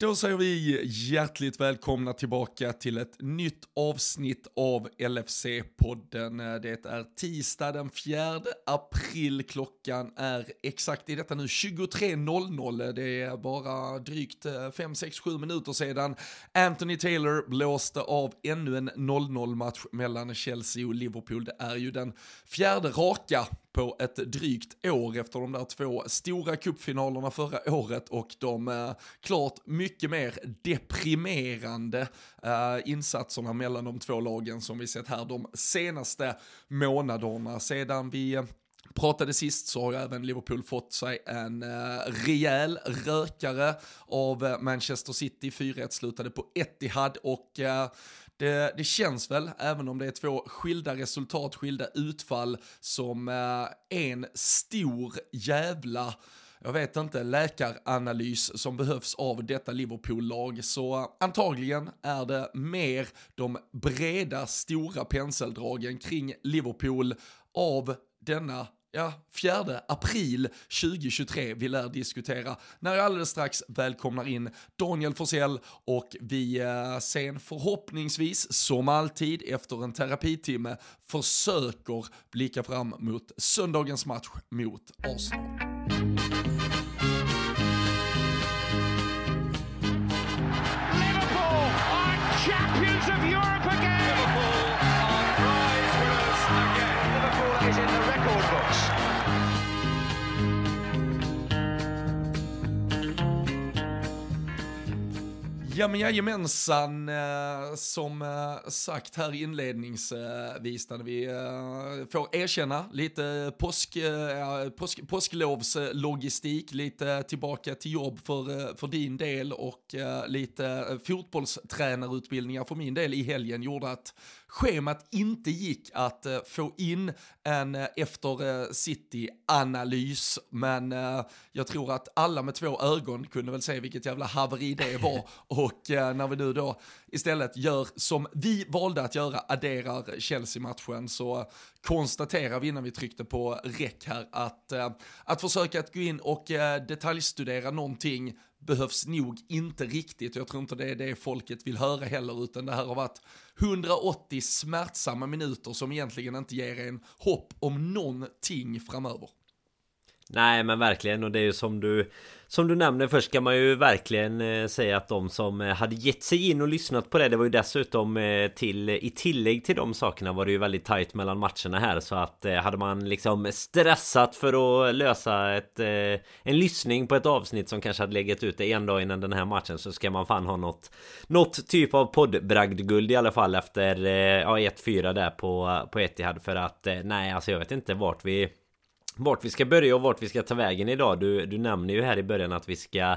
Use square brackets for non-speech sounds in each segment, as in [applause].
Då säger vi hjärtligt välkomna tillbaka till ett nytt avsnitt av LFC-podden. Det är tisdag den 4 april, klockan är exakt i detta nu 23.00. Det är bara drygt 5, 6, 7 minuter sedan Anthony Taylor blåste av ännu en 0-0 match mellan Chelsea och Liverpool. Det är ju den fjärde raka på ett drygt år efter de där två stora cupfinalerna förra året och de eh, klart mycket mycket mer deprimerande uh, insatserna mellan de två lagen som vi sett här de senaste månaderna. Sedan vi eh, pratade sist så har ju även Liverpool fått sig en uh, rejäl rökare av uh, Manchester City. 4-1 slutade på Etihad och uh, det, det, känns väl, även om det är två skilda resultat, skilda utfall, som eh, en stor jävla jag vet inte, läkaranalys som behövs av detta Liverpool-lag. Så antagligen är det mer de breda, stora penseldragen kring Liverpool av denna ja, 4 april 2023 vi lär diskutera när jag alldeles strax välkomnar in Daniel Forsell och vi eh, sen förhoppningsvis som alltid efter en terapitimme försöker blicka fram mot söndagens match mot Arsenal. if you're Ja men jajamensan, eh, som eh, sagt här inledningsvis när vi eh, får erkänna lite påsk, påsk, påsklovslogistik, lite tillbaka till jobb för, för din del och lite fotbollstränarutbildningar för min del i helgen gjorde att schemat inte gick att uh, få in en uh, efter uh, City-analys, men jag tror att alla med två ögon kunde väl se vilket jävla haveri det [laughs] var. Och när vi nu då istället gör som vi valde att göra, adderar Chelsea-matchen, så konstaterar vi innan vi tryckte på räck här att, att försöka att gå in och detaljstudera någonting behövs nog inte riktigt. Jag tror inte det är det folket vill höra heller, utan det här har varit 180 smärtsamma minuter som egentligen inte ger en hopp om någonting framöver. Nej men verkligen. Och det är ju som du Som du nämner först kan man ju verkligen eh, säga att de som eh, hade gett sig in och lyssnat på det Det var ju dessutom eh, till I tillägg till de sakerna var det ju väldigt tajt mellan matcherna här. Så att hade man liksom stressat för att lösa ett En lyssning på ett avsnitt som kanske hade legat ute en dag innan den här matchen Så ska man fan ha något Något typ av poddbragdguld i alla fall efter Ja 1-4 där på, på Etihad. För att Nej alltså jag vet inte vart vi vart vi ska börja och vart vi ska ta vägen idag. Du, du nämner ju här i början att vi ska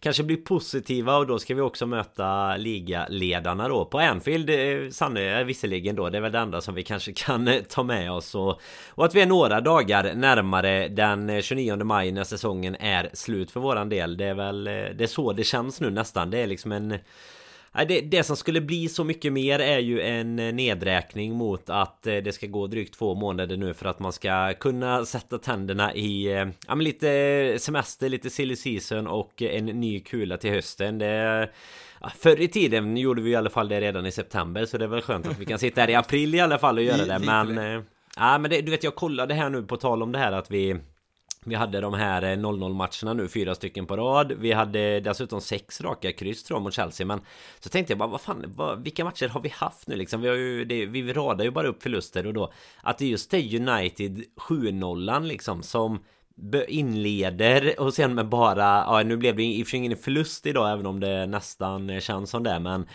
kanske bli positiva och då ska vi också möta ligaledarna då på Anfield. Eh, eh visserligen då, det är väl det enda som vi kanske kan eh, ta med oss och, och att vi är några dagar närmare den eh, 29 maj när säsongen är slut för våran del. Det är väl det är så det känns nu nästan. Det är liksom en det, det som skulle bli så mycket mer är ju en eh, nedräkning mot att eh, det ska gå drygt två månader nu för att man ska kunna sätta tänderna i eh, ja, men lite semester, lite silly season och en ny kula till hösten. Det förr i tiden gjorde vi i alla fall det redan i september så det är väl skönt att vi kan sitta här i april i alla fall och göra det men... Ja men det, du vet jag kollade här nu på tal om det här att vi vi hade de här eh, 0-0 matcherna nu, fyra stycken på rad Vi hade dessutom sex raka kryss tror jag mot Chelsea Men så tänkte jag bara, vad fan, vad, vilka matcher har vi haft nu liksom? Vi, har ju, det, vi radar ju bara upp förluster och då Att det just är United 7-0 liksom som inleder och sen med bara, ja nu blev det i och för sig ingen förlust idag även om det nästan känns som det men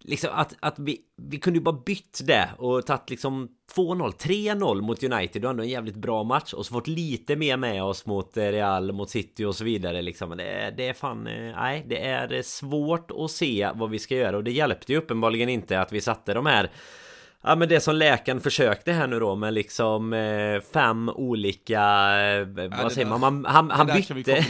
liksom att, att vi, vi kunde ju bara bytt det och tagit liksom 2-0, 3-0 mot United. Och ändå en jävligt bra match. Och så fått lite mer med oss mot Real, mot City och så vidare liksom. Det, det är fan, eh, nej, det är svårt att se vad vi ska göra. Och det hjälpte ju uppenbarligen inte att vi satte de här Ja men det som läkaren försökte här nu då med liksom eh, fem olika, eh, ja, vad säger där, man, han, han bytte [laughs]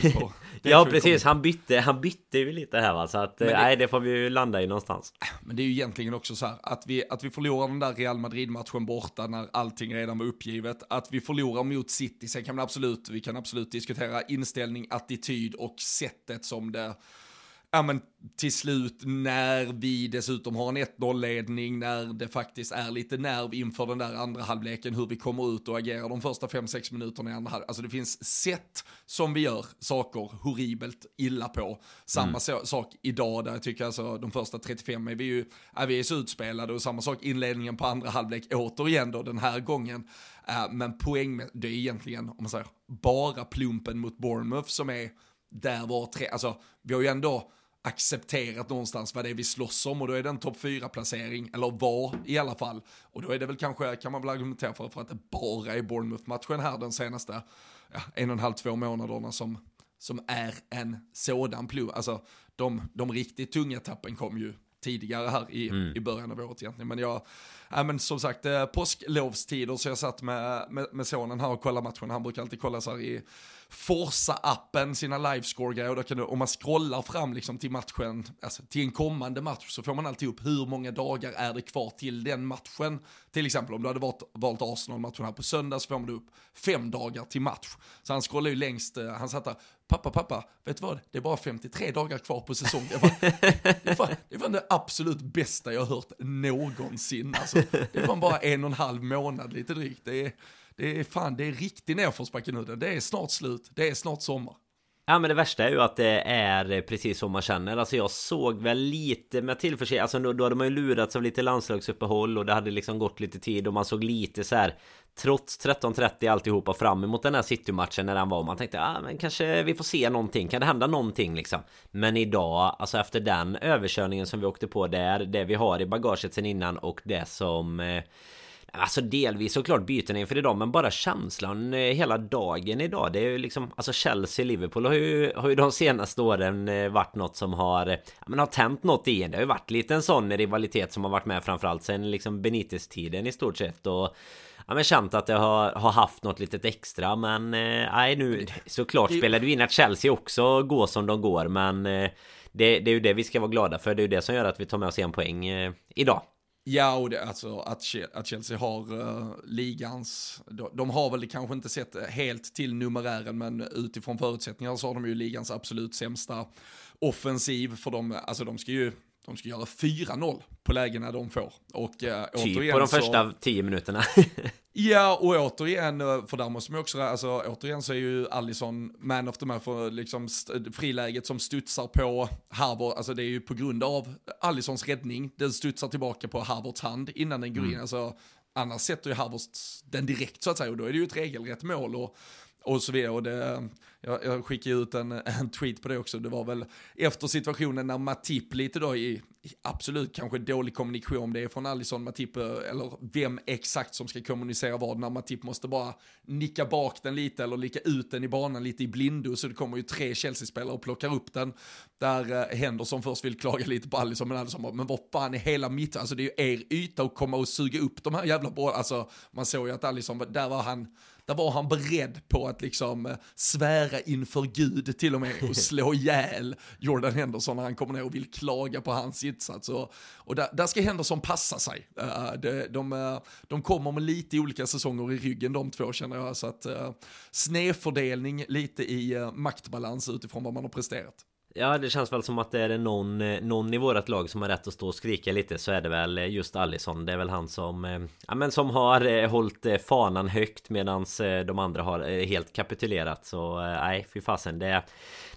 Ja precis, han bytte, han bytte ju lite här va, så att det, nej det får vi ju landa i någonstans. Men det är ju egentligen också så här, att vi, att vi förlorar den där Real Madrid-matchen borta när allting redan var uppgivet, att vi förlorar mot City, sen kan man absolut, vi kan absolut diskutera inställning, attityd och sättet som det ja men till slut när vi dessutom har en 1-0-ledning, när det faktiskt är lite nerv inför den där andra halvleken, hur vi kommer ut och agerar de första 5-6 minuterna i andra halvlek. Alltså det finns sätt som vi gör saker horribelt illa på. Samma mm. sak idag där jag tycker alltså de första 35 är vi ju, är vi är så utspelade och samma sak inledningen på andra halvlek återigen då den här gången. Uh, men poäng, med, det är egentligen, om man säger, bara plumpen mot Bournemouth som är där var tre, alltså vi har ju ändå accepterat någonstans vad det är vi slåss om och då är det en topp 4-placering, eller var i alla fall. Och då är det väl kanske, kan man väl argumentera för, för att det bara är Bournemouth-matchen här den senaste ja, en och en halv, två månaderna som, som är en sådan plump. Alltså de, de riktigt tunga tappen kom ju tidigare här i, mm. i början av året egentligen. Men jag, ja, men som sagt, eh, påsklovstider så jag satt med, med, med sonen här och kollade matchen. Han brukar alltid kolla så här i Forsa-appen, sina livescore-grejer. Då kan du, om man scrollar fram liksom till matchen, alltså till en kommande match, så får man alltid upp hur många dagar är det kvar till den matchen. Till exempel om du hade valt, valt Arsenal-matchen här på söndag så får man upp fem dagar till match. Så han scrollar ju längst, eh, han satt där, pappa, pappa, vet du vad, det är bara 53 dagar kvar på säsongen. Det var, det var, det var det absolut bästa jag har hört någonsin. Alltså, Alltså, det var bara en och en halv månad lite drygt. Det är, det är fan, det är riktig nedförsbacke nu. Det är snart slut, det är snart sommar. Ja men det värsta är ju att det är precis som man känner Alltså jag såg väl lite med tillförsikt Alltså då, då hade man ju lurats av lite landslagsuppehåll Och det hade liksom gått lite tid och man såg lite så här Trots 13.30 alltihopa fram emot den här City-matchen när den var Man tänkte ah, men kanske vi får se någonting. Kan det hända någonting liksom? Men idag Alltså efter den överkörningen som vi åkte på där Det vi har i bagaget sen innan och det som eh, Alltså delvis såklart byten inför idag men bara känslan eh, hela dagen idag Det är ju liksom Alltså Chelsea-Liverpool har ju, har ju de senaste åren eh, varit något som har ja, men har tänt något i en Det har ju varit lite en sån rivalitet som har varit med framförallt sen liksom Benitez-tiden i stort sett och Ja men känt att det har, har haft något litet extra men eh, nej nu såklart spelar du in att Chelsea också går som de går men det, det är ju det vi ska vara glada för. Det är ju det som gör att vi tar med oss en poäng idag. Ja, och det, alltså att, att Chelsea har uh, ligans, de, de, har väl kanske inte sett helt till numerären, men utifrån förutsättningar så har de ju ligans absolut sämsta offensiv, för de, alltså de ska ju de ska göra 4-0 på lägena de får. Och, eh, typ på de så, första 10 minuterna. [laughs] ja, och återigen, eh, för där måste man också, alltså återigen så är ju Allison man of the match för liksom friläget som studsar på Harvard, alltså det är ju på grund av Allisons räddning, den studsar tillbaka på Harvards hand innan den går in, mm. alltså annars sätter ju Harvards den direkt så att säga, och då är det ju ett regelrätt mål och och så vidare. Och det, eh, jag, jag skickade ut en, [laughs] en tweet på det också, det var väl efter situationen när Matip lite då i, absolut kanske dålig kommunikation, om det är från Alisson, Matip eh, eller vem exakt som ska kommunicera vad, när Matip måste bara nicka bak den lite eller lika ut den i banan lite i blindo, så det kommer ju tre Chelsea-spelare och plockar upp den, där eh, Henderson först vill klaga lite på Alisson, men Alisson bara, men vad fan är hela mitt, alltså det är ju er yta att komma och suga upp de här jävla bollarna, alltså man såg ju att Alisson, där var han, där var han beredd på att liksom eh, svära inför Gud till och med och slå ihjäl Jordan Henderson när han kommer ner och vill klaga på hans insats. Och, och där, där ska Henderson passa sig. Uh, de, de, de kommer med lite olika säsonger i ryggen de två känner jag. Så att uh, snedfördelning lite i uh, maktbalans utifrån vad man har presterat. Ja det känns väl som att det är någon, eh, någon i vårat lag som har rätt att stå och skrika lite så är det väl eh, just Allison Det är väl han som eh, Ja men som har hållit fanan högt medans de andra har helt kapitulerat. Så nej fy fasen det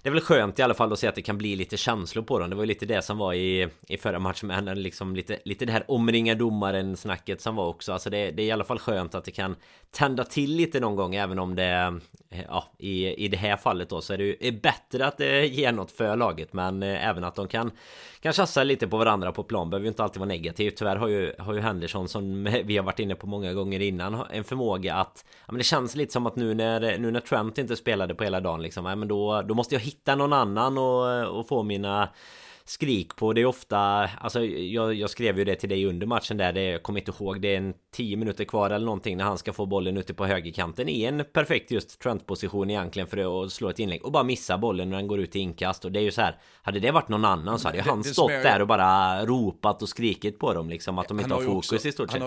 det är väl skönt i alla fall att se att det kan bli lite känslor på dem. Det var ju lite det som var i, i förra matchen med henne liksom lite, lite det här omringa domaren snacket som var också. Alltså det, det är i alla fall skönt att det kan tända till lite någon gång även om det Ja i, i det här fallet då så är det ju bättre att det ger något för laget. Men eh, även att de kan kan tjafsa lite på varandra på plan behöver ju inte alltid vara negativt. Tyvärr har ju, har ju Henderson som [laughs] vi har varit inne på många gånger innan En förmåga att Ja men det känns lite som att nu när, nu när Trent inte spelade på hela dagen liksom ja, men då, då måste jag hitta någon annan och, och få mina skrik på. Det är ofta, alltså jag, jag, skrev ju det till dig under matchen där, det, jag kommer inte ihåg, det är en 10 minuter kvar eller någonting när han ska få bollen ute på högerkanten i en perfekt just Trent-position egentligen för att slå ett inlägg och bara missa bollen när den går ut i inkast och det är ju så här, hade det varit någon annan så hade ju han stått där och bara ropat och skrikit på dem liksom att de inte har fokus också, i stort sett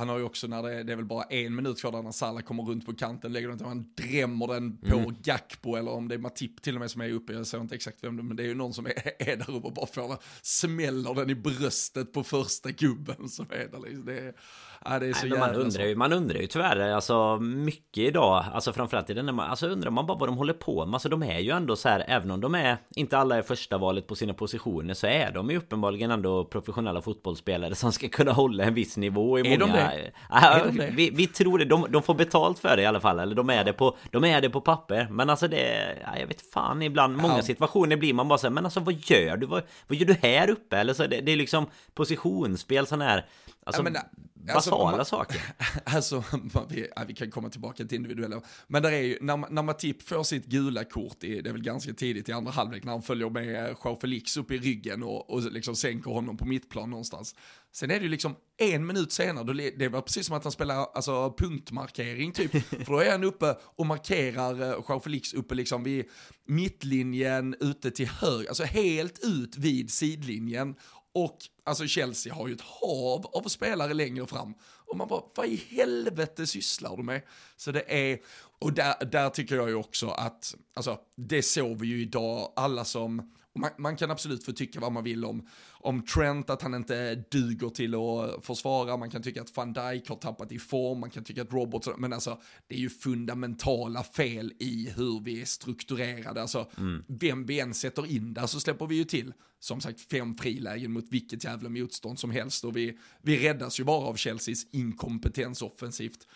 han har ju också när det det är väl bara en minut kvar där när Salah kommer runt på kanten, lägger den till, han drämmer den på mm. Gakpo eller om det är Matip till och med som är uppe, jag ser inte exakt vem det men det är ju någon som är, [laughs] är där uppe och bara får, smäller den i bröstet på första gubben som är där liksom. Det är, Ja, det är så Nej, man, undrar ju, man undrar ju tyvärr alltså mycket idag Alltså framförallt i den man, Alltså undrar man bara vad de håller på med Alltså de är ju ändå så här Även om de är Inte alla är första valet på sina positioner Så är de ju uppenbarligen ändå professionella fotbollsspelare Som ska kunna hålla en viss nivå i är många de det? Ja, är de det? Vi, vi, tror det de, de får betalt för det i alla fall Eller de är det på De är det på papper Men alltså det ja, Jag vet fan ibland Många ja. situationer blir man bara så här, Men alltså vad gör du? Vad, vad gör du här uppe? Eller så det, det är liksom Positionsspel sån här Alltså, ja, men, basala man, saker. [laughs] Alltså, vi, ja, vi kan komma tillbaka till individuella. Men där är ju, när, när Matip får sitt gula kort, i, det är väl ganska tidigt i andra halvlek, när han följer med Joao Felix upp i ryggen och, och liksom sänker honom på mittplan någonstans. Sen är det ju liksom en minut senare, då, det var precis som att han spelar alltså, punktmarkering typ. [laughs] För då är han uppe och markerar uh, Joao Felix uppe liksom vid mittlinjen ute till höger, alltså helt ut vid sidlinjen. Och alltså Chelsea har ju ett hav av spelare längre fram. Och man bara, vad i helvete sysslar du med? Så det är, och där, där tycker jag ju också att, alltså det såg vi ju idag, alla som, man, man, kan absolut få tycka vad man vill om, om Trent, att han inte duger till att försvara, man kan tycka att van Dijk har tappat i form, man kan tycka att Roberts, men alltså det är ju fundamentala fel i hur vi är strukturerade, alltså mm. vem vi än sätter in där så släpper vi ju till, som sagt, fem frilägen mot vilket jävla motstånd som helst och vi, vi räddas ju bara av Chelseas inkompetens offensivt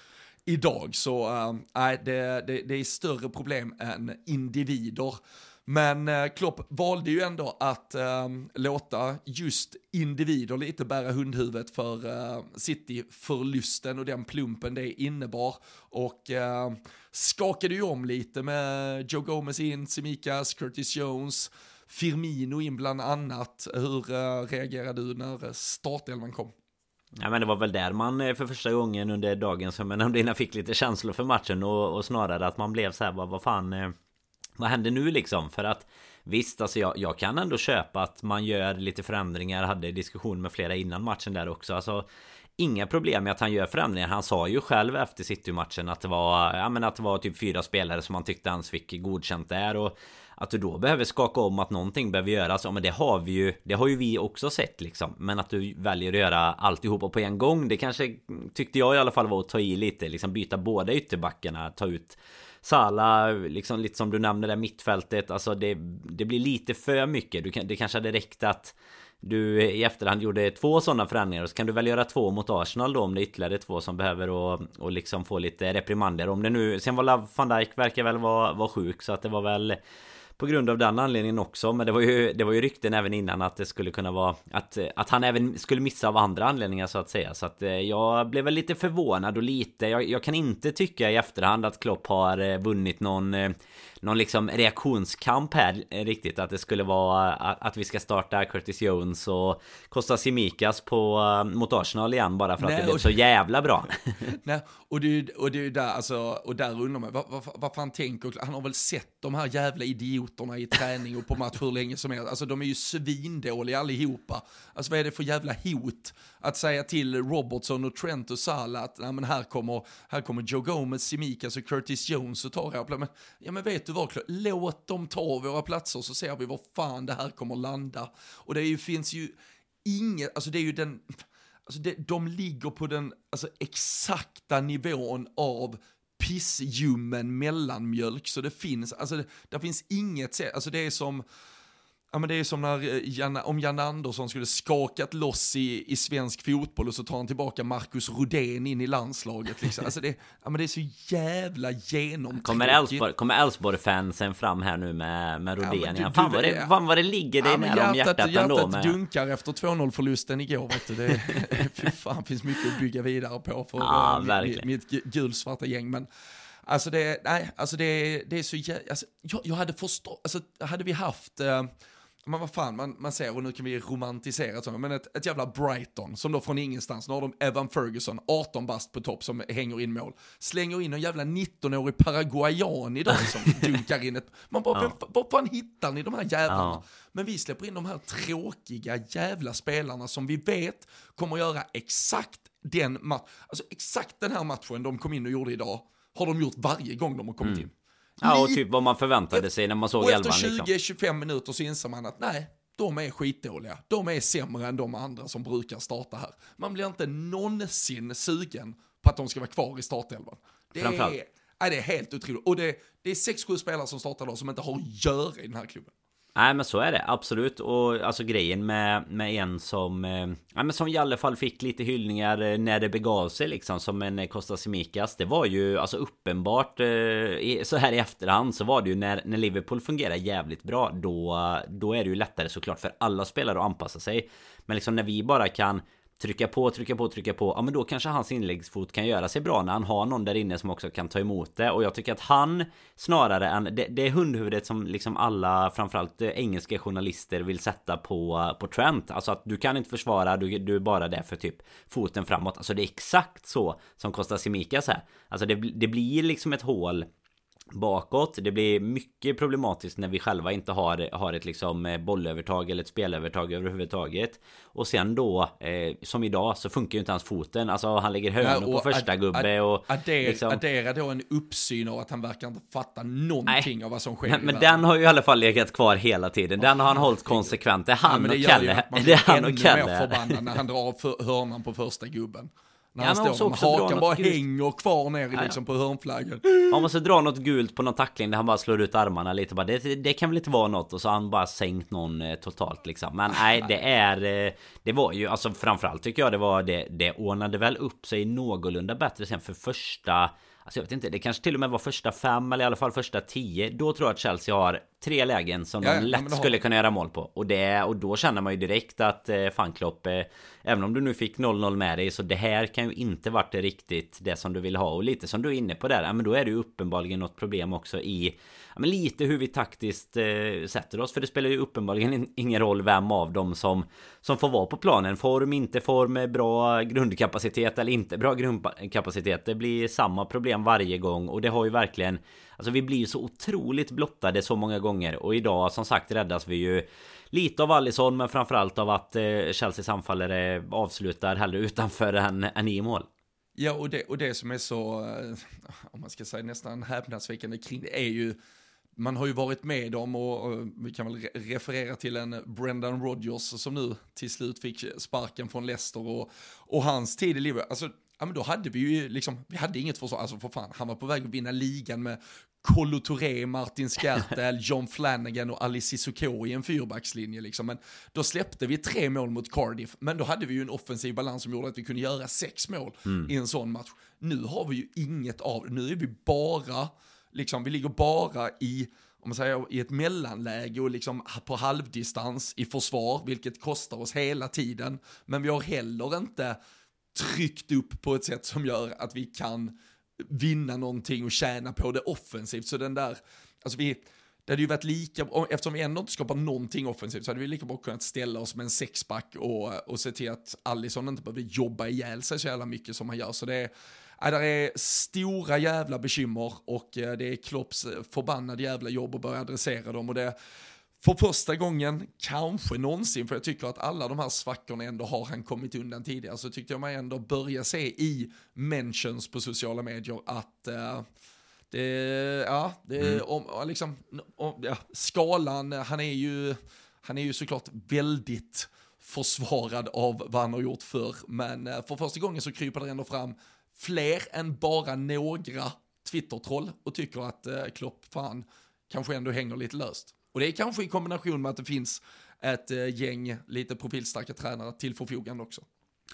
idag, så äh, det, det, det är större problem än individer. Men eh, Klopp valde ju ändå att eh, låta just individer lite bära hundhuvudet för eh, City-förlusten och den plumpen det innebar. Och eh, skakade ju om lite med Joe Gomez in, Simikas, Curtis Jones, Firmino in bland annat. Hur eh, reagerade du när eh, startelvan kom? Ja men det var väl där man eh, för första gången under dagen som jag nämnde innan fick lite känslor för matchen och, och snarare att man blev så här vad, vad fan eh, vad händer nu liksom? För att Visst, alltså jag, jag kan ändå köpa att man gör lite förändringar. Hade diskussion med flera innan matchen där också. Alltså Inga problem med att han gör förändringar. Han sa ju själv efter City-matchen att det var Ja men att det var typ fyra spelare som han tyckte han fick godkänt där och att du då behöver skaka om att någonting behöver göras. Ja men det har vi ju Det har ju vi också sett liksom. Men att du väljer att göra alltihopa på en gång. Det kanske tyckte jag i alla fall var att ta i lite. Liksom byta båda ytterbackarna. Ta ut Sala, liksom lite som du nämnde där mittfältet, alltså det, det blir lite för mycket. Du kan, det kanske hade räckt att du i efterhand gjorde två sådana förändringar och så kan du väl göra två mot Arsenal då om det är ytterligare två som behöver och, och liksom få lite reprimander om det nu Sen var Love van Dijk verkar väl vara, vara sjuk så att det var väl på grund av den anledningen också Men det var ju Det var ju rykten även innan att det skulle kunna vara Att, att han även skulle missa av andra anledningar så att säga. Så att eh, jag blev väl lite förvånad och lite jag, jag kan inte tycka i efterhand att Klopp har eh, vunnit någon eh, någon liksom reaktionskamp här riktigt att det skulle vara att vi ska starta Curtis Jones och Kostas Simikas på mot Arsenal igen bara för att Nej, det blev så jävla bra. [laughs] Nej, och det är och det är där alltså och där undrar man vad, vad, vad fan tänker han har väl sett de här jävla idioterna i träning och på match hur länge som helst. Alltså de är ju svindåliga allihopa. Alltså vad är det för jävla hot att säga till Robertson och Trent och Salah att nej, men här kommer här kommer Joe Gomez, Simikas och Curtis Jones och tar våra men ja men vet du vad, låt dem ta våra platser så ser vi var fan det här kommer landa. Och det är ju, finns ju inget, alltså det är ju den, alltså det, de ligger på den alltså exakta nivån av pissljummen mellanmjölk så det finns, alltså det, det finns inget sätt, alltså det är som, Ja men det är som när eh, Jan, om Jan Andersson skulle skakat loss i, i svensk fotboll och så tar han tillbaka Marcus Rodén in i landslaget. Liksom. Alltså det, ja, men det är så jävla genomtråkigt. Kommer Elfsborg-fansen fram här nu med, med Rodén? Ja, fan, vad det, fan vad det ligger dig ja, nära om hjärtat, hjärtat ändå. Hjärtat dunkar efter 2-0 förlusten igår. Vet du. Det, [laughs] fy fan, finns mycket att bygga vidare på för ja, uh, mitt, mitt gulsvarta gäng. Men, Alltså det, nej, alltså det, det är så jävla, alltså, jag, jag hade förstått, alltså hade vi haft, uh, men vad fan, man, man ser, och nu kan vi romantisera så, men ett, ett jävla Brighton som då från ingenstans, nu har de Evan Ferguson, 18 bast på topp som hänger in mål, slänger in en jävla 19-årig paraguayan idag som [laughs] dunkar in ett, man bara, ja. var fan hittar ni de här jävlarna? Ja. Men vi släpper in de här tråkiga jävla spelarna som vi vet kommer göra exakt den matchen, alltså exakt den här matchen de kom in och gjorde idag, har de gjort varje gång de har kommit in. Ja, och typ vad man förväntade sig när man såg Och elvan efter liksom. 20-25 minuter så inser man att nej, de är skitdåliga. De är sämre än de andra som brukar starta här. Man blir inte någonsin sugen på att de ska vara kvar i startelvan. Det Framförallt. är, nej, det är helt otroligt. Och det, det är 6-7 spelare som startar då som inte har att göra i den här klubben. Nej men så är det. Absolut. Och alltså grejen med, med en som eh, ja, men som i alla fall fick lite hyllningar eh, när det begav sig liksom som en eh, Costa Simikas Det var ju alltså uppenbart eh, så här i efterhand så var det ju när, när Liverpool fungerar jävligt bra då, då är det ju lättare såklart för alla spelare att anpassa sig. Men liksom när vi bara kan Trycka på, trycka på, trycka på. Ja men då kanske hans inläggsfot kan göra sig bra när han har någon där inne som också kan ta emot det. Och jag tycker att han Snarare än Det, det hundhuvudet som liksom alla Framförallt engelska journalister vill sätta på På Trent. Alltså att du kan inte försvara Du, du är bara där för typ Foten framåt. Alltså det är exakt så Som Kostas Simikas är Alltså det, det blir liksom ett hål bakåt. Det blir mycket problematiskt när vi själva inte har, har ett liksom eh, bollövertag eller ett spelövertag överhuvudtaget. Och sen då, eh, som idag, så funkar ju inte hans foten. Alltså han lägger hönor på och första ad- gubbe ad- och... Addera, liksom- addera då en uppsyn av att han verkar inte fatta någonting av vad som sker men, i men den har ju i alla fall legat kvar hela tiden. Den har han hållit konsekvent. Det är Ja, han men det och gör ju Kalle. man blir är han ännu och mer Kalle. förbannad när han drar för hörnan på första gubben. När Ja, han men står dra hakan bara gult. hänger kvar ner ja. liksom på hörnflaggen. Man måste dra något gult på någon tackling där han bara slår ut armarna lite bara, det, det kan väl inte vara något och så har han bara sänkt någon eh, totalt liksom Men [laughs] nej det är eh, Det var ju alltså framförallt tycker jag det var det Det ordnade väl upp sig någorlunda bättre sen för första Alltså jag vet inte, det kanske till och med var första fem eller i alla fall första tio Då tror jag att Chelsea har tre lägen som Ja, ja, de lätt har skulle kunna göra mål på. Och det, och då känner man ju direkt att eh, fan Klopp eh, Även om du nu fick 0-0 med dig så det här kan ju inte varit riktigt det som du vill ha. Och lite som du är inne på där, ja, men då är det ju uppenbarligen något problem också i Ja men lite hur vi taktiskt eh, sätter oss. För det spelar ju uppenbarligen in, ingen roll vem av dem som Som får vara på planen. Form, inte form, eh, bra grundkapacitet eller inte bra grundkapacitet Det blir samma problem varje gång. Och det har ju verkligen Alltså vi blir så otroligt blottade så många gånger och idag som sagt räddas vi ju Lite av Allison men framförallt av att eh, Chelseas anfallare avslutar hellre utanför än, än i mål Ja, och det, och det som är så, eh, om man ska säga nästan häpnadsväckande kring det är ju, man har ju varit med om och, och vi kan väl referera till en Brendan Rodgers som nu till slut fick sparken från Leicester och, och hans tid i Liverpool. Alltså, ja men då hade vi ju liksom, vi hade inget försvar, alltså för fan, han var på väg att vinna ligan med Kolo Touré, Martin Skertel, [laughs] John Flanagan och Ali Cissoko i en fyrbackslinje liksom. Men då släppte vi tre mål mot Cardiff, men då hade vi ju en offensiv balans som gjorde att vi kunde göra sex mål i en sån match. Nu har vi ju inget av nu är vi bara, liksom, vi ligger bara i om man säger i ett mellanläge och liksom på halvdistans i försvar, vilket kostar oss hela tiden. Men vi har heller inte tryckt upp på ett sätt som gör att vi kan vinna någonting och tjäna på det offensivt. Så den där, alltså vi, det hade ju varit lika, eftersom vi ändå inte skapar någonting offensivt så hade vi lika bra kunnat ställa oss med en sexback och, och se till att Allison inte behöver jobba ihjäl sig så jävla mycket som han gör. Så det är, ja, där är stora jävla bekymmer och äh, det är Klopps förbannade jävla jobb att börja adressera dem och det för första gången, kanske någonsin, för jag tycker att alla de här svackorna ändå har han kommit undan tidigare, så tyckte jag man ändå börja se i mentions på sociala medier att eh, det, ja, det, om, liksom, om, ja, skalan, han är ju, han är ju såklart väldigt försvarad av vad han har gjort förr, men eh, för första gången så kryper det ändå fram fler än bara några Twitter-troll och tycker att eh, Klopp fan kanske ändå hänger lite löst. Och det är kanske i kombination med att det finns ett eh, gäng lite profilstarka tränare till förfogande också.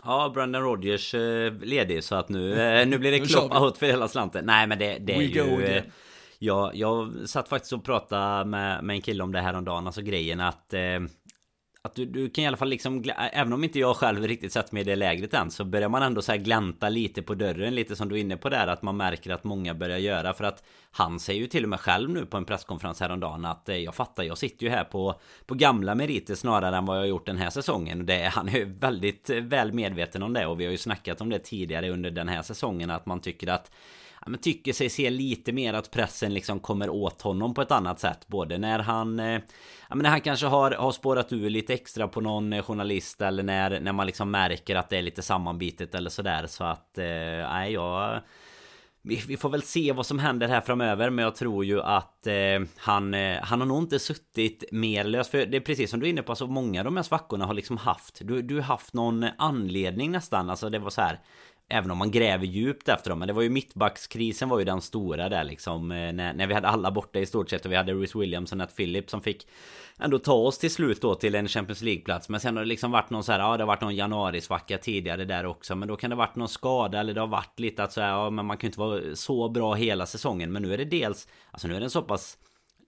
Ja, Brendan Rodgers eh, ledig så att nu, eh, nu blir det Nu Klopp kör vi. out för hela slanten. Nej men det, det är We ju... Jag, jag satt faktiskt och pratade med, med en kille om det här om dagen, alltså grejen att eh, att du, du kan i alla fall liksom, även om inte jag själv riktigt sett mig i det lägret än Så börjar man ändå så här glänta lite på dörren Lite som du är inne på där Att man märker att många börjar göra. För att han säger ju till och med själv nu på en presskonferens häromdagen Att eh, jag fattar, jag sitter ju här på På gamla meriter snarare än vad jag har gjort den här säsongen. Det, han är ju väldigt eh, väl medveten om det. Och vi har ju snackat om det tidigare under den här säsongen Att man tycker att ja, men tycker sig se lite mer att pressen liksom kommer åt honom på ett annat sätt. Både när han... Eh, ja, men när han kanske har, har spårat ur lite extra på någon eh, journalist eller när, när man liksom märker att det är lite sammanbitet eller sådär. Så att... Eh, nej, jag vi, får väl se vad som händer här framöver Men jag tror ju att eh, han, eh, han har nog inte suttit mer lös För det är precis som du är inne på Så många av de här svackorna har liksom haft Du, du har haft någon anledning nästan Alltså det var så här Även om man gräver djupt efter dem. Men det var ju mittbackskrisen var ju den stora där liksom eh, när, när vi hade alla borta i stort sett. Och vi hade Rhys Williams och Nat Phillips som fick Ändå ta oss till slut då till en Champions League-plats. Men sen har det liksom varit någon så här Ja det har varit någon januarisvacka tidigare där också. Men då kan det varit någon skada eller det har varit lite att så här, Ja men man kan ju inte vara så bra hela säsongen. Men nu är det dels Alltså nu är den så pass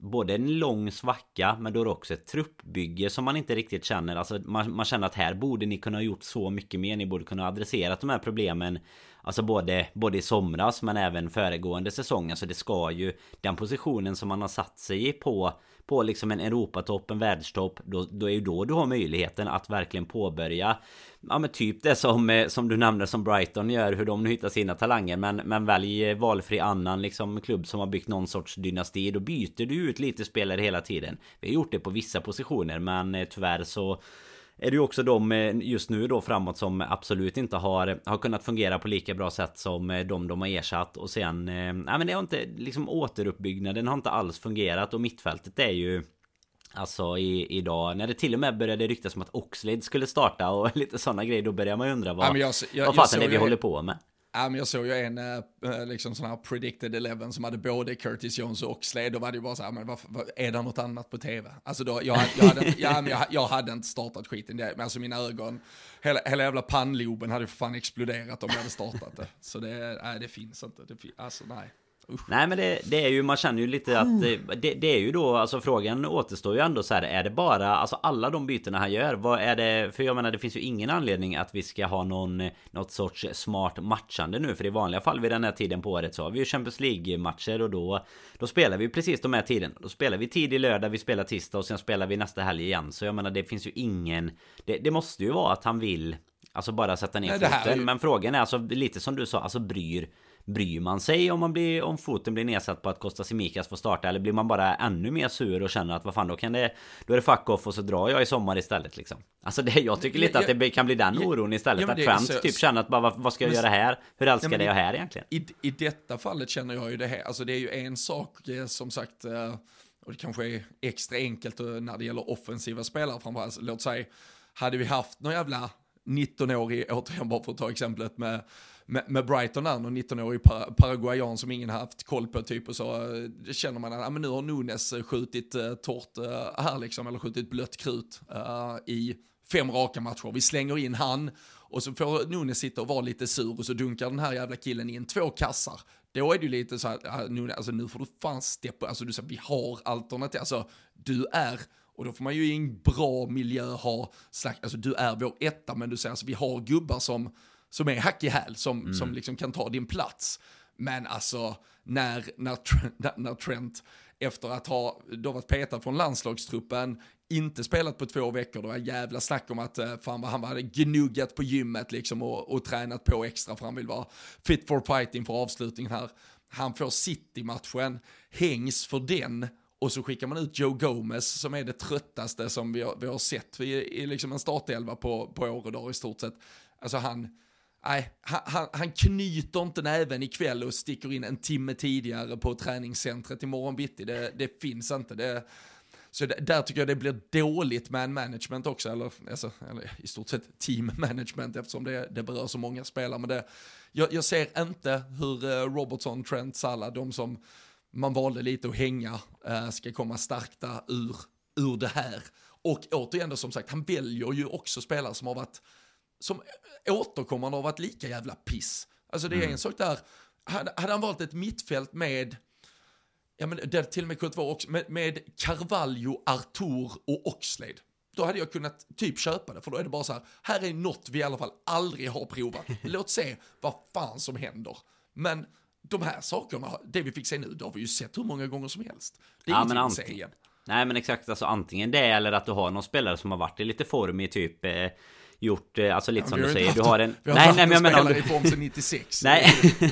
både en lång svacka men då är det också ett truppbygge som man inte riktigt känner. Alltså man, man känner att här borde ni kunna ha gjort så mycket mer. Ni borde kunna ha adresserat de här problemen Alltså både, både i somras men även föregående säsong. Alltså det ska ju Den positionen som man har satt sig i på På liksom en Europatopp, en världstopp Då, då är ju då du har möjligheten att verkligen påbörja Ja men typ det som, eh, som du nämnde som Brighton gör Hur de nu hittar sina talanger. Men, men välj eh, valfri annan liksom klubb som har byggt någon sorts dynasti. Då byter du ut lite spelare hela tiden. Vi har gjort det på vissa positioner men eh, tyvärr så är det ju också de eh, just nu då framåt som absolut inte har, har kunnat fungera på lika bra sätt som eh, de de har ersatt. Och sen eh, Nej men det har inte liksom återuppbyggnaden har inte alls fungerat. Och mittfältet är ju Alltså i, idag när det till och med började ryktas om att Oxlade skulle starta och [laughs] lite sådana grejer Då börjar man ju undra vad, ja, jag, jag, vad fasen är vi håller på med Ja, men jag såg ju en äh, liksom sån här predicted eleven som hade både Curtis Jones och Oxlade. Då var det ju bara så här, men varför, är det något annat på tv? Alltså då, jag, jag, hade, ja, jag, jag hade inte startat skiten, men alltså mina ögon, hela, hela jävla pannloben hade för fan exploderat om jag hade startat det. Så det, nej, det finns inte, det, alltså nej. Usch. Nej men det, det, är ju, man känner ju lite att det, det, är ju då, alltså frågan återstår ju ändå så här, är det bara, alltså alla de bytena han gör, vad är det, för jag menar det finns ju ingen anledning att vi ska ha någon, något sorts smart matchande nu, för i vanliga fall vid den här tiden på året så har vi ju Champions League-matcher och då, då spelar vi precis de här tiden. Då spelar vi tidig lördag, vi spelar tisdag och sen spelar vi nästa helg igen, så jag menar det finns ju ingen, det, det måste ju vara att han vill Alltså bara sätta ner Nej, foten. Ju... Men frågan är alltså lite som du sa, alltså bryr Bryr man sig om, man blir, om foten blir nedsatt på att Costa Simikas får starta? Eller blir man bara ännu mer sur och känner att vad fan då kan det Då är det fuck off och så drar jag i sommar istället liksom Alltså det, jag tycker lite att det kan bli den oron istället ja, Att Trent så, typ känner att bara vad, vad ska jag men, göra här? Hur älskar ja, jag här egentligen? I, I detta fallet känner jag ju det här Alltså det är ju en sak eh, som sagt eh, Och det kanske är extra enkelt eh, när det gäller offensiva spelare framförallt alltså, Låt säga Hade vi haft någon jävla 19-årig, återigen bara för att ta exemplet med med, med Brighton där, någon 19-årig paraguayan som ingen haft koll på typ och så det känner man att ah, men nu har Nunes eh, skjutit eh, torrt eh, här liksom, eller skjutit blött krut eh, i fem raka matcher. Vi slänger in han och så får Nunes sitta och vara lite sur och så dunkar den här jävla killen in två kassar. Då är det ju lite så här, nu, alltså, nu får du fan steppa, alltså du säger vi har alternativ, alltså du är och då får man ju i en bra miljö ha, alltså du är vår etta, men du säger alltså vi har gubbar som som är hack i häl, som, mm. som liksom kan ta din plats. Men alltså, när, när, [laughs] när Trent, efter att ha då varit petad från landslagstruppen, inte spelat på två veckor, då var jävla snack om att eh, fan vad han hade gnuggat på gymmet liksom och, och tränat på extra för han vill vara fit for fighting för avslutningen här. Han får City-matchen, hängs för den och så skickar man ut Joe Gomez som är det tröttaste som vi har, vi har sett i, i liksom en startelva på, på år och dag i stort sett. Alltså han, nej, han, han knyter inte näven ikväll och sticker in en timme tidigare på träningscentret imorgon bitti. Det, det finns inte. Det, så det, där tycker jag det blir dåligt man management också, eller, alltså, eller i stort sett team management eftersom det, det berör så många spelare. Men det, jag, jag ser inte hur eh, Robertson, Trent, Salah, de som man valde lite att hänga, eh, ska komma starkta ur, ur det här. Och återigen då, som sagt, han väljer ju också spelare som har varit som återkommande har varit lika jävla piss. Alltså det är mm. en sak där, hade, hade han valt ett mittfält med, ja men det till och med kunnat vara också, med, med Carvalho, Artur och Oxlade. Då hade jag kunnat typ köpa det, för då är det bara så här, här är något vi i alla fall aldrig har provat. [laughs] Låt se vad fan som händer. Men de här sakerna, det vi fick se nu, det har vi ju sett hur många gånger som helst. Det är ja, ingenting att se igen. Nej men exakt, alltså antingen det eller att du har någon spelare som har varit i lite form i typ eh, gjort, eh, alltså lite Ja, som du har säger, du har en... Vi har Nej, nej, haft men en spelare du... i form sedan 96. Nej.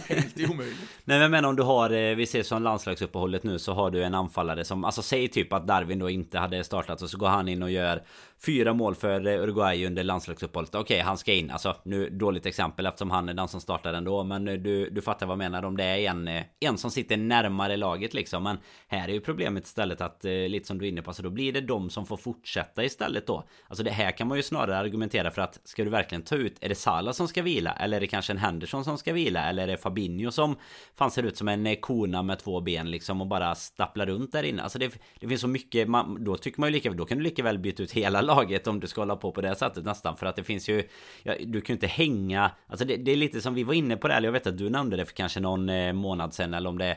Helt omöjligt. Nej men menar om du har, eh, vi ser som landslagsuppehållet nu så har du en anfallare som, alltså säg typ att Darwin då inte hade startat och så går han in och gör fyra mål för Uruguay under landslagsuppehållet. Okej, han ska in. Alltså nu dåligt exempel eftersom han är den som startar ändå. Men eh, du, du fattar vad jag menar om det är en, eh, en som sitter närmare laget liksom. Men här är ju problemet istället att, eh, lite som du är inne på, så då blir det de som får fortsätta istället då. Alltså det här kan man ju snarare argumentera för att ska du verkligen ta ut, är det Salah som ska vila? Eller är det kanske en Henderson som ska vila? Eller är det Fabinho som fan ser ut som en kona med två ben liksom och bara stapplar runt där inne? Alltså det, det finns så mycket, man, då tycker man ju lika, då kan du lika väl byta ut hela laget om du ska hålla på på det sättet nästan. För att det finns ju, ja, du kan ju inte hänga, alltså det, det är lite som vi var inne på det, eller jag vet att du nämnde det för kanske någon eh, månad sedan eller om det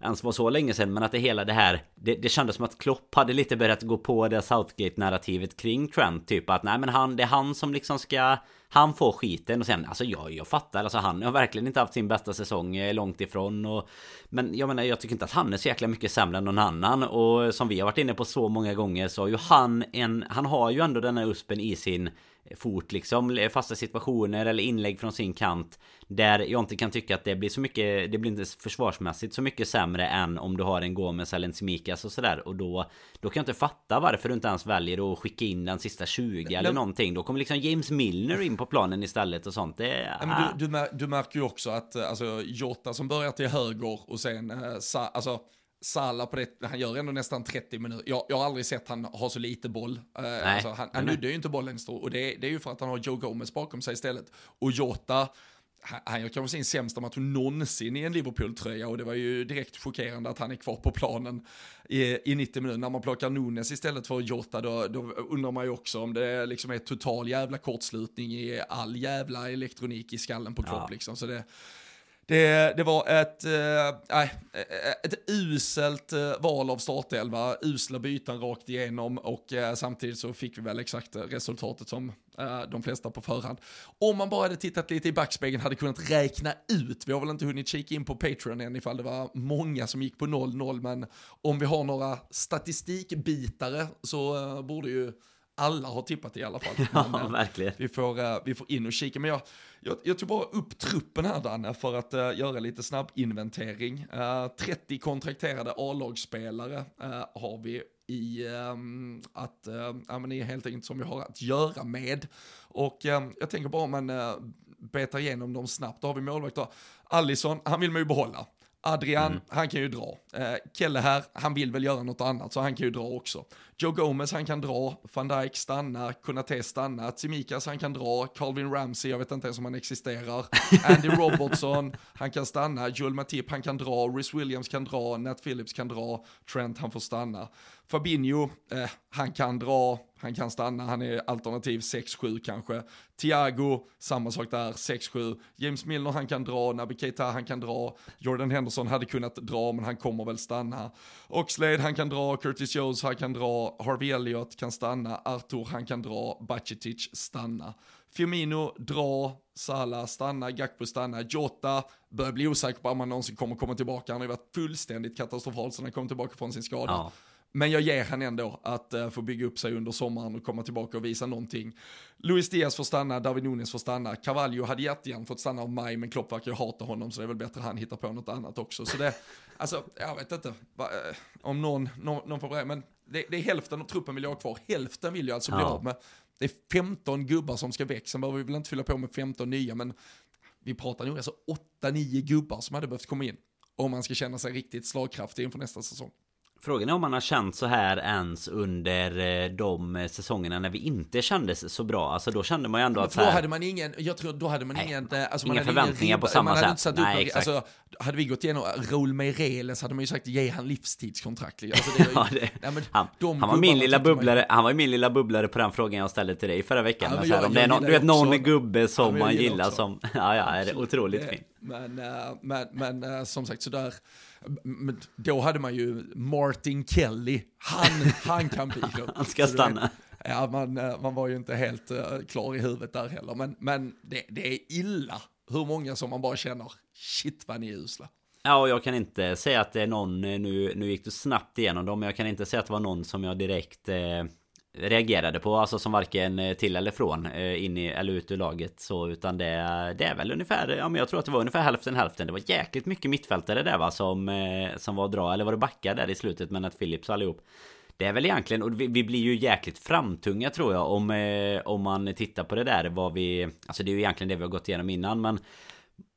ens var så länge sedan men att det hela det här det, det kändes som att Klopp hade lite börjat gå på det Southgate-narrativet kring Trent typ att nej men han, det är han som liksom ska han får skiten och sen alltså jag, jag fattar alltså han har verkligen inte haft sin bästa säsong långt ifrån och Men jag menar jag tycker inte att han är så jäkla mycket sämre än någon annan och som vi har varit inne på så många gånger så har ju han en Han har ju ändå den här uspen i sin fot liksom fasta situationer eller inlägg från sin kant där jag inte kan tycka att det blir så mycket Det blir inte försvarsmässigt så mycket sämre än om du har en Gomes eller en Simikas och sådär. Och då Då kan jag inte fatta varför du inte ens väljer att skicka in den sista 20 eller någonting. Då kommer liksom James Milner in på planen istället och sånt. Det, men du, du, du märker ju också att eh, alltså, Jota som börjar till höger och sen eh, sa, alltså, Salah på det, han gör ändå nästan 30 minuter. Jag, jag har aldrig sett han ha så lite boll. Eh, alltså, han han Nej. nuddar ju inte bollen stor och det, det är ju för att han har Joe Gomez bakom sig istället. Och Jota, han, han gör kanske sin sämsta match någonsin i en Liverpool-tröja och det var ju direkt chockerande att han är kvar på planen i, i 90 minuter. När man plockar Nunes istället för Jota då, då undrar man ju också om det liksom är total jävla kortslutning i all jävla elektronik i skallen på Klopp Ja. liksom. Så det, det, det var ett, eh, eh ett uselt eh, val av startelva, usla byten rakt igenom och eh, samtidigt så fick vi väl exakt resultatet som eh, de flesta på förhand. Om man bara hade tittat lite i backspegeln hade kunnat räkna ut, vi har väl inte hunnit kika in på Patreon än ifall det var många som gick på 0-0, men om vi har några statistikbitare så eh, borde ju alla ha tippat i alla fall. [laughs] Men, Ja eh, verkligen vi får, eh, vi får in och kika. Men jag, jag, jag tog bara upp truppen här Danne för att eh, göra lite snabb inventering. Eh, 30 kontrakterade A-lagsspelare eh, har vi i ehm, att, uh, ja men det är helt enkelt som vi har att göra med. Och eh, jag tänker bara om man uh, betar igenom dem snabbt, då har vi målvakter. Allison, han vill man ju behålla. Adrian, han kan ju dra. Eh, Kelle här, han vill väl göra något annat så han kan ju dra också. Joe Gomez, han kan dra. Van Dijk stanna. Kunate stanna. Tsimikas, han kan dra. Calvin Ramsey, jag vet inte ens om han existerar. Andy Robertson, han kan stanna. Joel Matip, han kan dra. Rhys Williams kan dra. Nat Phillips kan dra. Trent, han får stanna. Fabinho, eh, han kan dra. Han kan stanna, han är alternativ 6-7 kanske. Thiago, samma sak där, 6-7. James Milner, han kan dra. Naby Keita, han kan dra. Jordan Henderson hade kunnat dra, men han kommer väl stanna. Oxlade, han kan dra. Curtis Jones, han kan dra. Harvey Elliott kan stanna. Arthur, han kan dra. Bacetic, stanna. Firmino, dra. Salah, stanna. Gakpo, stanna. Jota, börjar bli osäker på om han någonsin kommer komma tillbaka. Han har ju varit fullständigt katastrofal sen han kom tillbaka från sin skada. Ja. Men jag ger han ändå att uh, få bygga upp sig under sommaren och komma tillbaka och visa någonting. Luis Diaz får stanna, David Nunes får stanna. Cavallo hade jättegärna fått stanna av maj, men Klopp verkar ju hata honom så det är väl bättre han hittar på något annat också. Så det, alltså, jag vet inte va, eh, om någon, någon, någon får men det, det är hälften av truppen vill jag ha kvar. Hälften vill jag alltså bli Ja. av med. Det är 15 gubbar som ska väck, sen behöver vi väl inte fylla på med 15 nya, men vi pratar nog alltså 8-9 gubbar som hade behövt komma in. Om man ska känna sig riktigt slagkraftig inför nästa säsong. Frågan är om man har känt så här ens under eh, de eh, säsongerna när vi inte kändes så bra. Alltså då kände man ju ändå att då så här, hade man ingen, jag tror då hade man Nej, ingen, eh, alltså inga man förväntningar ingen på samma sätt. satt Nej, upp, exakt. alltså, hade vi gått igenom Raúl Meireles hade man ju sagt ge han livstidskontrakt. Alltså, det [laughs] är ju, Ja, det- nej, men han, de han var min lilla bubblare Han var ju min lilla bubblare på den frågan jag ställde till dig förra veckan Ja, men så här, jag- Om det är jag någon, du vet någon också- gubbe som Ja, jag man gillar också. som [laughs] Ja ja, är det otroligt fint Men, men, men som sagt sådär, men då hade man ju Martin Kelly, han, han kan bli då. [laughs] Han ska stanna Ja, man, eh, man var ju inte helt eh, klar i huvudet där heller, men, men det, det är illa hur många som man bara känner, shit vad ni är usla. Ja och jag kan inte säga att det är någon eh, Nu, nu gick du snabbt igenom dem Men jag kan inte säga att det var någon som jag direkt eh, reagerade på Alltså som varken eh, till eller från eh, In i, eller ut ur laget. Så Utan det, det är väl ungefär Ja men jag tror att det var ungefär hälften hälften. Det var jäkligt mycket mittfältare där va Som, eh, som var dra Eller var det backar där i slutet Men att Philips allihop. Det är väl egentligen, och vi, vi blir ju jäkligt framtunga tror jag om, om man tittar på det där vad vi... Alltså det är ju egentligen det vi har gått igenom innan men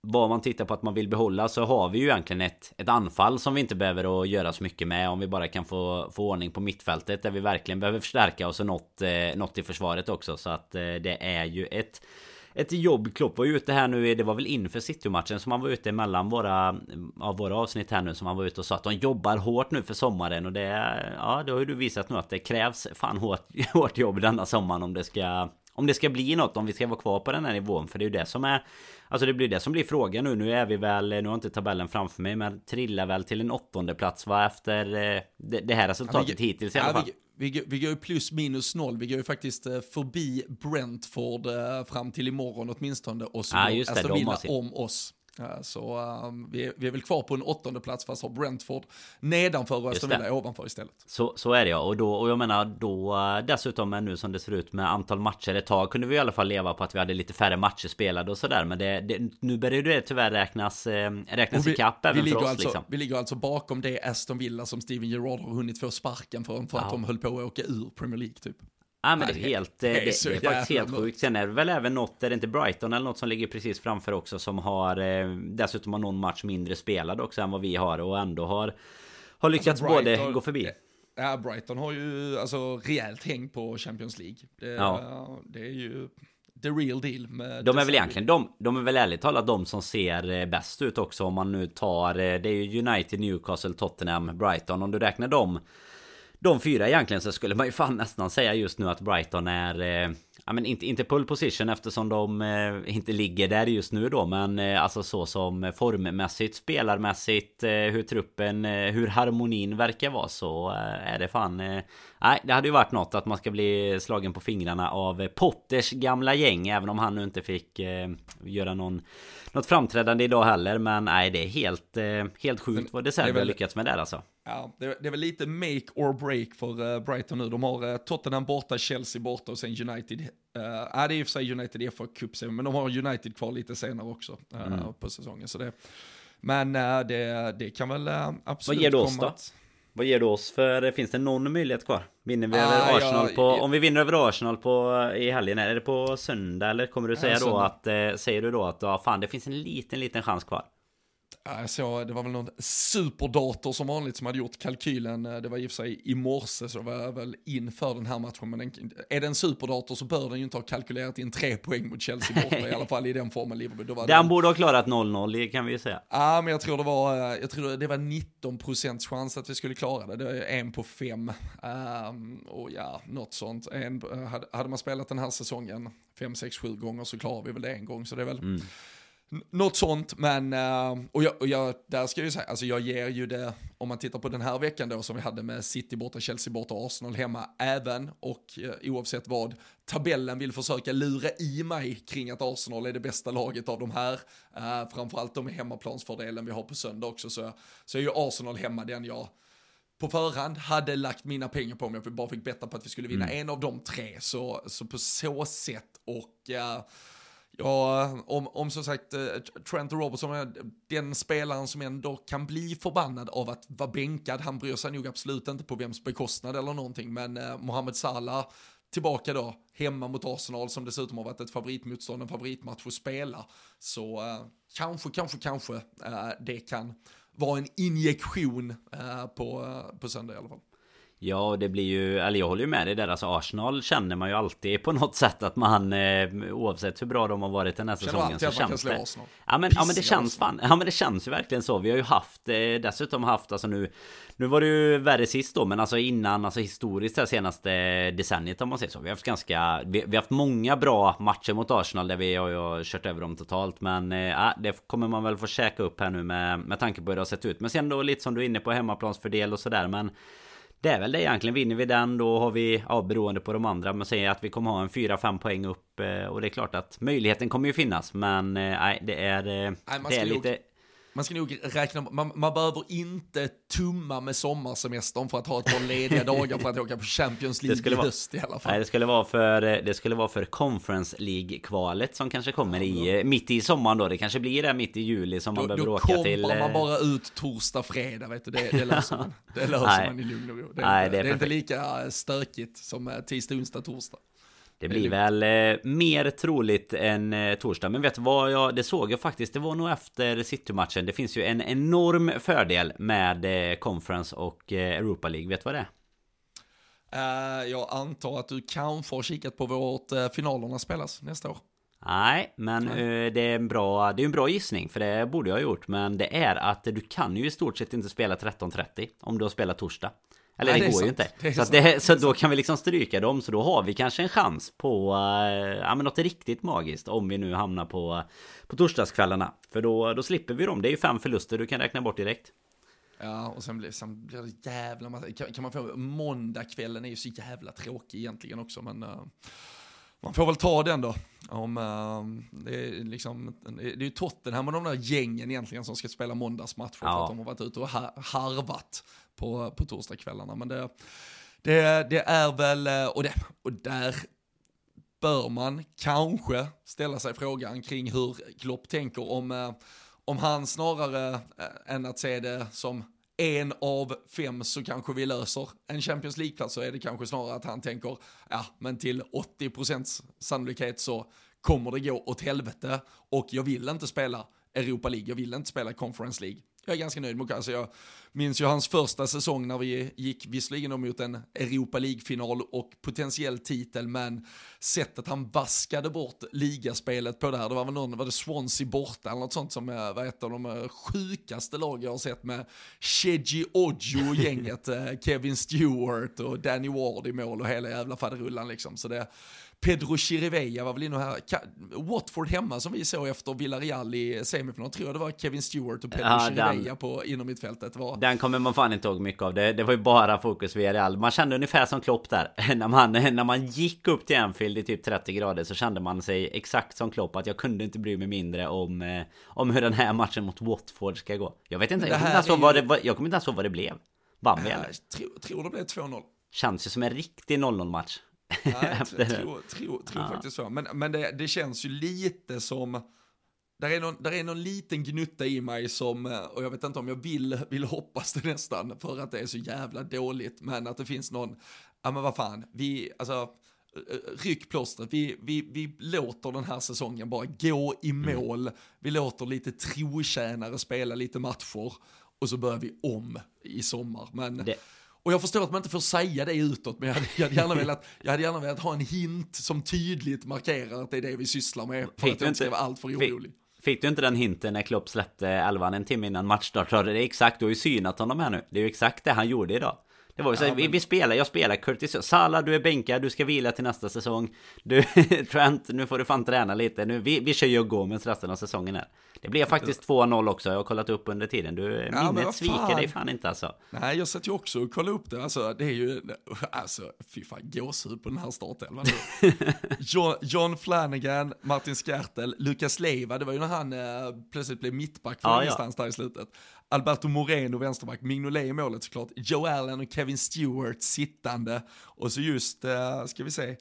vad man tittar på att man vill behålla så har vi ju egentligen ett, ett anfall som vi inte behöver att göra så mycket med om vi bara kan få, få ordning på mittfältet där vi verkligen behöver förstärka och så något, eh, något i försvaret också så att eh, det är ju ett ett jobb. Klopp var ju ute här nu, det var väl inför City-matchen som han var ute mellan våra, av våra avsnitt här nu som han var ute och sa att de jobbar hårt nu för sommaren och det, ja det har ju du visat nu att det krävs fan hårt, [laughs] hårt jobb denna sommaren om det ska om det ska bli något, om vi ska vara kvar på den här nivån. För det är ju det som är... Alltså det blir det som blir frågan nu. Nu är vi väl, nu har jag inte tabellen framför mig, men trillar väl till en åttonde plats va? Efter eh, det, det, här resultatet ja, vi, hittills i alla fall. Vi, vi, vi går ju plus minus noll. Vi går ju faktiskt eh, förbi Brentford eh, fram till imorgon åtminstone. Och så ja, just det, Aston Villa om oss. Så um, vi, är, vi, är väl kvar på en åttonde plats fast har Brentford nedanför och Aston Villa ovanför istället. Så, så är det ja. Och, då, och jag menar då uh, dessutom nu som det ser ut med antal matcher. Ett tag kunde vi i alla fall leva på att vi hade lite färre matcher spelade och sådär. Men det, det, nu börjar det tyvärr räknas, eh, räknas vi, ikapp även för oss. Alltså, liksom. Vi ligger alltså bakom det Aston Villa som Steven Gerrard har hunnit få sparken för, för ja. att de höll på att åka ur Premier League typ. Ja men det är helt, det, det, är faktiskt helt sjukt. Sen är det väl även något, är det inte Brighton eller något som ligger precis framför också som har eh, dessutom har någon match mindre spelad också än vad vi har och ändå har har lyckats alltså Brighton, både gå förbi. Ja, Brighton har ju alltså rejält häng på Champions League. Det, ja. det är ju the real deal. Med de är väl egentligen de, de är väl ärligt talat de som ser eh, bäst ut också om man nu tar eh, det är ju United, Newcastle, Tottenham, Brighton om du räknar dem de fyra egentligen så skulle man ju fan nästan säga just nu att Brighton är eh, Ja men inte, inte pull position eftersom de eh, inte ligger där just nu då Men eh, alltså så som formmässigt, spelarmässigt, eh, hur truppen, eh, hur harmonin verkar vara så eh, är det fan Nej det hade ju varit något att man ska bli slagen på fingrarna av Potters gamla gäng Även om han nu inte fick göra någon Något framträdande idag heller Men nej det är helt, helt sjukt vad det har lyckats med där alltså Ja, det, det, är väl lite make or break för uh, Brighton nu. De har uh, Tottenham borta, Chelsea borta och sen United. Uh, ja, det är i och för sig United i FA Cup men de har United kvar lite senare också uh, mm. på säsongen. Så det, men uh, det, det kan väl uh, absolut Vad ger du oss då? Att... Vad ger du oss för, finns det någon möjlighet kvar? Vinner vi över ah, Arsenal ja, på, ja. om vi vinner över Arsenal på, i helgen, är det på söndag eller kommer du säga ja, då att, säger du då att, ja fan det finns en liten, liten chans kvar? Såg, det var väl någon superdator som vanligt som hade gjort kalkylen. Eh, det var i och för sig i morse så det var väl inför den här matchen. Men den, är det en superdator så bör den ju inte ha kalkylerat in tre poäng mot Chelsea borta i alla fall i den formen Liverpool. Då var den, den borde ha klarat 0-0 kan vi ju säga. Ja men jag tror det var, eh, jag tror det var 19 procents chans att vi skulle klara det. Det är en på fem. Um, och ja, något sånt. En, hade, hade man spelat den här säsongen fem, sex, sju gånger så klarar vi väl det en gång. Så det är väl mm något sånt, men, uh, och, jag, och jag, där ska jag ju säga, alltså jag ger ju det, om man tittar på den här veckan då som vi hade med City borta, Chelsea borta och Arsenal hemma, även och uh, oavsett vad tabellen vill försöka lura i mig kring att Arsenal är det bästa laget av de här, uh, framförallt de hemmaplansfördelen vi har på söndag också, så, så är ju Arsenal hemma den jag på förhand hade lagt mina pengar på om jag bara fick betta på att vi skulle vinna mm. en av de tre, så, så på så sätt och uh, Ja, om, om som sagt eh, Trent Robertson är den spelaren som ändå kan bli förbannad av att vara bänkad. Han bryr sig nog absolut inte på vems bekostnad eller någonting, men eh, Mohamed Salah tillbaka då, hemma mot Arsenal som dessutom har varit ett favoritmotstånd, en favoritmatch att spela. Så eh, kanske, kanske, kanske eh, det kan vara en injektion eh, på, eh, på söndag i alla fall. Ja, det blir ju, eller jag håller ju med dig där. Alltså Arsenal känner man ju alltid på något sätt att man eh, oavsett hur bra de har varit den här känner säsongen så känns det. Arsenal. Ja men, ja men det känns fan, ja men det känns ju verkligen så. Vi har ju haft, eh, dessutom haft, alltså nu, nu var det ju värre sist då, men alltså innan, alltså historiskt det senaste decenniet om man säger så. Vi har haft ganska, vi, vi har haft många bra matcher mot Arsenal där vi har ju kört över dem totalt. Men eh, det kommer man väl få käka upp här nu med, med tanke på hur det har sett ut. Men sen då lite som du är inne på hemmaplansfördel och sådär, men det är väl det egentligen. Vinner vi den då har vi, ja beroende på de andra, men säger att vi kommer ha en 4-5 poäng upp. Eh, och det är klart att möjligheten kommer ju finnas. Men eh, nej, det är, eh, nej, det är lite... man ska nog räkna, man, man behöver inte tumma med sommarsemestern för att ha ett par lediga [laughs] dagar för att åka på Champions League i höst i alla fall. Nej, det skulle vara för, det skulle vara för Conference League-kvalet som kanske kommer i, mitt i sommaren då. Det kanske blir det mitt i juli som man då, behöver då åka till. Då kommer man bara ut torsdag, fredag, vet du. Det, det löser man. [laughs] Det löser man i lugn och ro. Det, är, inte, det är, det är inte lika stökigt som tisdag, onsdag, torsdag. Det blir väl eh, mer troligt än eh, torsdag. Men vet du vad? Jag, det såg jag faktiskt. Det var nog efter City-matchen. Det finns ju en enorm fördel med eh, Conference och eh, Europa League. Vet du vad det är? Uh, jag antar att du kanske har kikat på vårt uh, finalerna spelas nästa år. Nej, men uh, det är en bra, det är en bra gissning för det borde jag ha gjort. Men det är att du kan ju i stort sett inte spela 13.30 om du har spelat torsdag. Eller Nej, det, det går ju inte. Så, det, så då kan vi liksom stryka dem. Så då har vi kanske en chans på uh, ja, men något riktigt magiskt. Om vi nu hamnar på, på torsdagskvällarna. För då, då slipper vi dem. Det är ju fem förluster du kan räkna bort direkt. Ja, och sen blir, sen blir det jävla massa, kan, kan man få, måndagskvällen är ju så jävla tråkig egentligen också, men uh, man får väl ta den då. Om, uh, det, är liksom, det är ju Tottenham och de där gängen egentligen som ska spela måndagsmatcher ja. för att de har varit ute och harvat på, på torsdagskvällarna. Men det, det, det är väl, eh, och, det, och där bör man kanske ställa sig frågan kring hur Klopp tänker om, eh, om han snarare eh, än att se det som en av fem så kanske vi löser en Champions League-plats så är det kanske snarare att han tänker, ja men till 80% sannolikhet så kommer det gå åt helvete och jag vill inte spela Europa League, jag vill inte spela Conference League jag är ganska nöjd med alltså Jag minns ju hans första säsong när vi gick visserligen mot en Europa League-final och potentiell titel, men sättet han vaskade bort ligaspelet på där, det var väl någon, var det Swansea borta eller något sånt som var ett av de eh, sjukaste lag jag har sett med Shedji Ojo och gänget, eh, Kevin Stewart och Danny Ward i mål och hela jävla faderullan liksom. Så det, Pedro Chirivella var väl inne här. Watford hemma som vi såg efter Villarreal i semifinal. Tror jag det var Kevin Stewart och Pedro ja, Chirivella på innermittfältet. Var... Den kommer man fan inte ihåg mycket av. Det, det var ju bara fokus Villarreal. Man kände ungefär som Klopp där. [laughs] när, man, när man gick upp till Anfield i typ 30 grader så kände man sig exakt som Klopp. Att jag kunde inte bry mig mindre om, eh, om hur den här matchen mot Watford ska gå. Jag vet inte, jag kommer inte, vad det, jag kommer inte ens ihåg vad det blev. Vann vi eller? Tror, tror det blev 2-0. Känns ju som en riktig 0-0 match. Nej, jag [laughs] tror, tror, tror ja. faktiskt så. Men, men det, det, känns ju lite som, där är, någon, där är någon liten gnutta i mig som, och jag vet inte om jag vill, vill hoppas det nästan, för att det är så jävla dåligt, men att det finns någon, ja men vad fan, vi, alltså, ryck plåstret, vi, vi, vi låter den här säsongen bara gå i mm. mål, mm. vi låter lite trotjänare spela lite matcher, och så börjar vi om i sommar. Men det och jag förstår att man inte får säga det utåt, men jag hade, jag hade, gärna, velat, jag hade gärna velat ha en hint som tydligt markerar att det är det vi sysslar med. För fick att jag inte ska vara alltför orolig. Fick du inte den hinten när Klopp släppte elvan en timme innan matchstart? Det är exakt, du har ju synat honom här nu. Det är ju exakt det han gjorde idag. Det var ju så ja, men... vi, spelar, jag spelar Curtis Sala, du är bänkad, du ska vila till nästa säsong. Du, [laughs] Trent, nu får du fan träna lite. Nu, vi, vi kör ju Gomez resten av säsongen här. Det blev faktiskt 2-0 också, jag har kollat upp under tiden. Du, ja, minnet sviker dig fan inte alltså. Nej, jag satt ju också och kollade upp det. Alltså, det är ju, alltså, fy fan, gåshud på den här startelvan. [laughs] John, John Flanagan, Martin Skertel, Lukas Leiva, det var ju när han eh, plötsligt blev mittback för ja, ingenstans ja. där i slutet. Alberto Moreno, vänsterback, Mignolet i målet såklart, Joe Allen och Kevin Stewart sittande. Och så just, eh, ska vi se,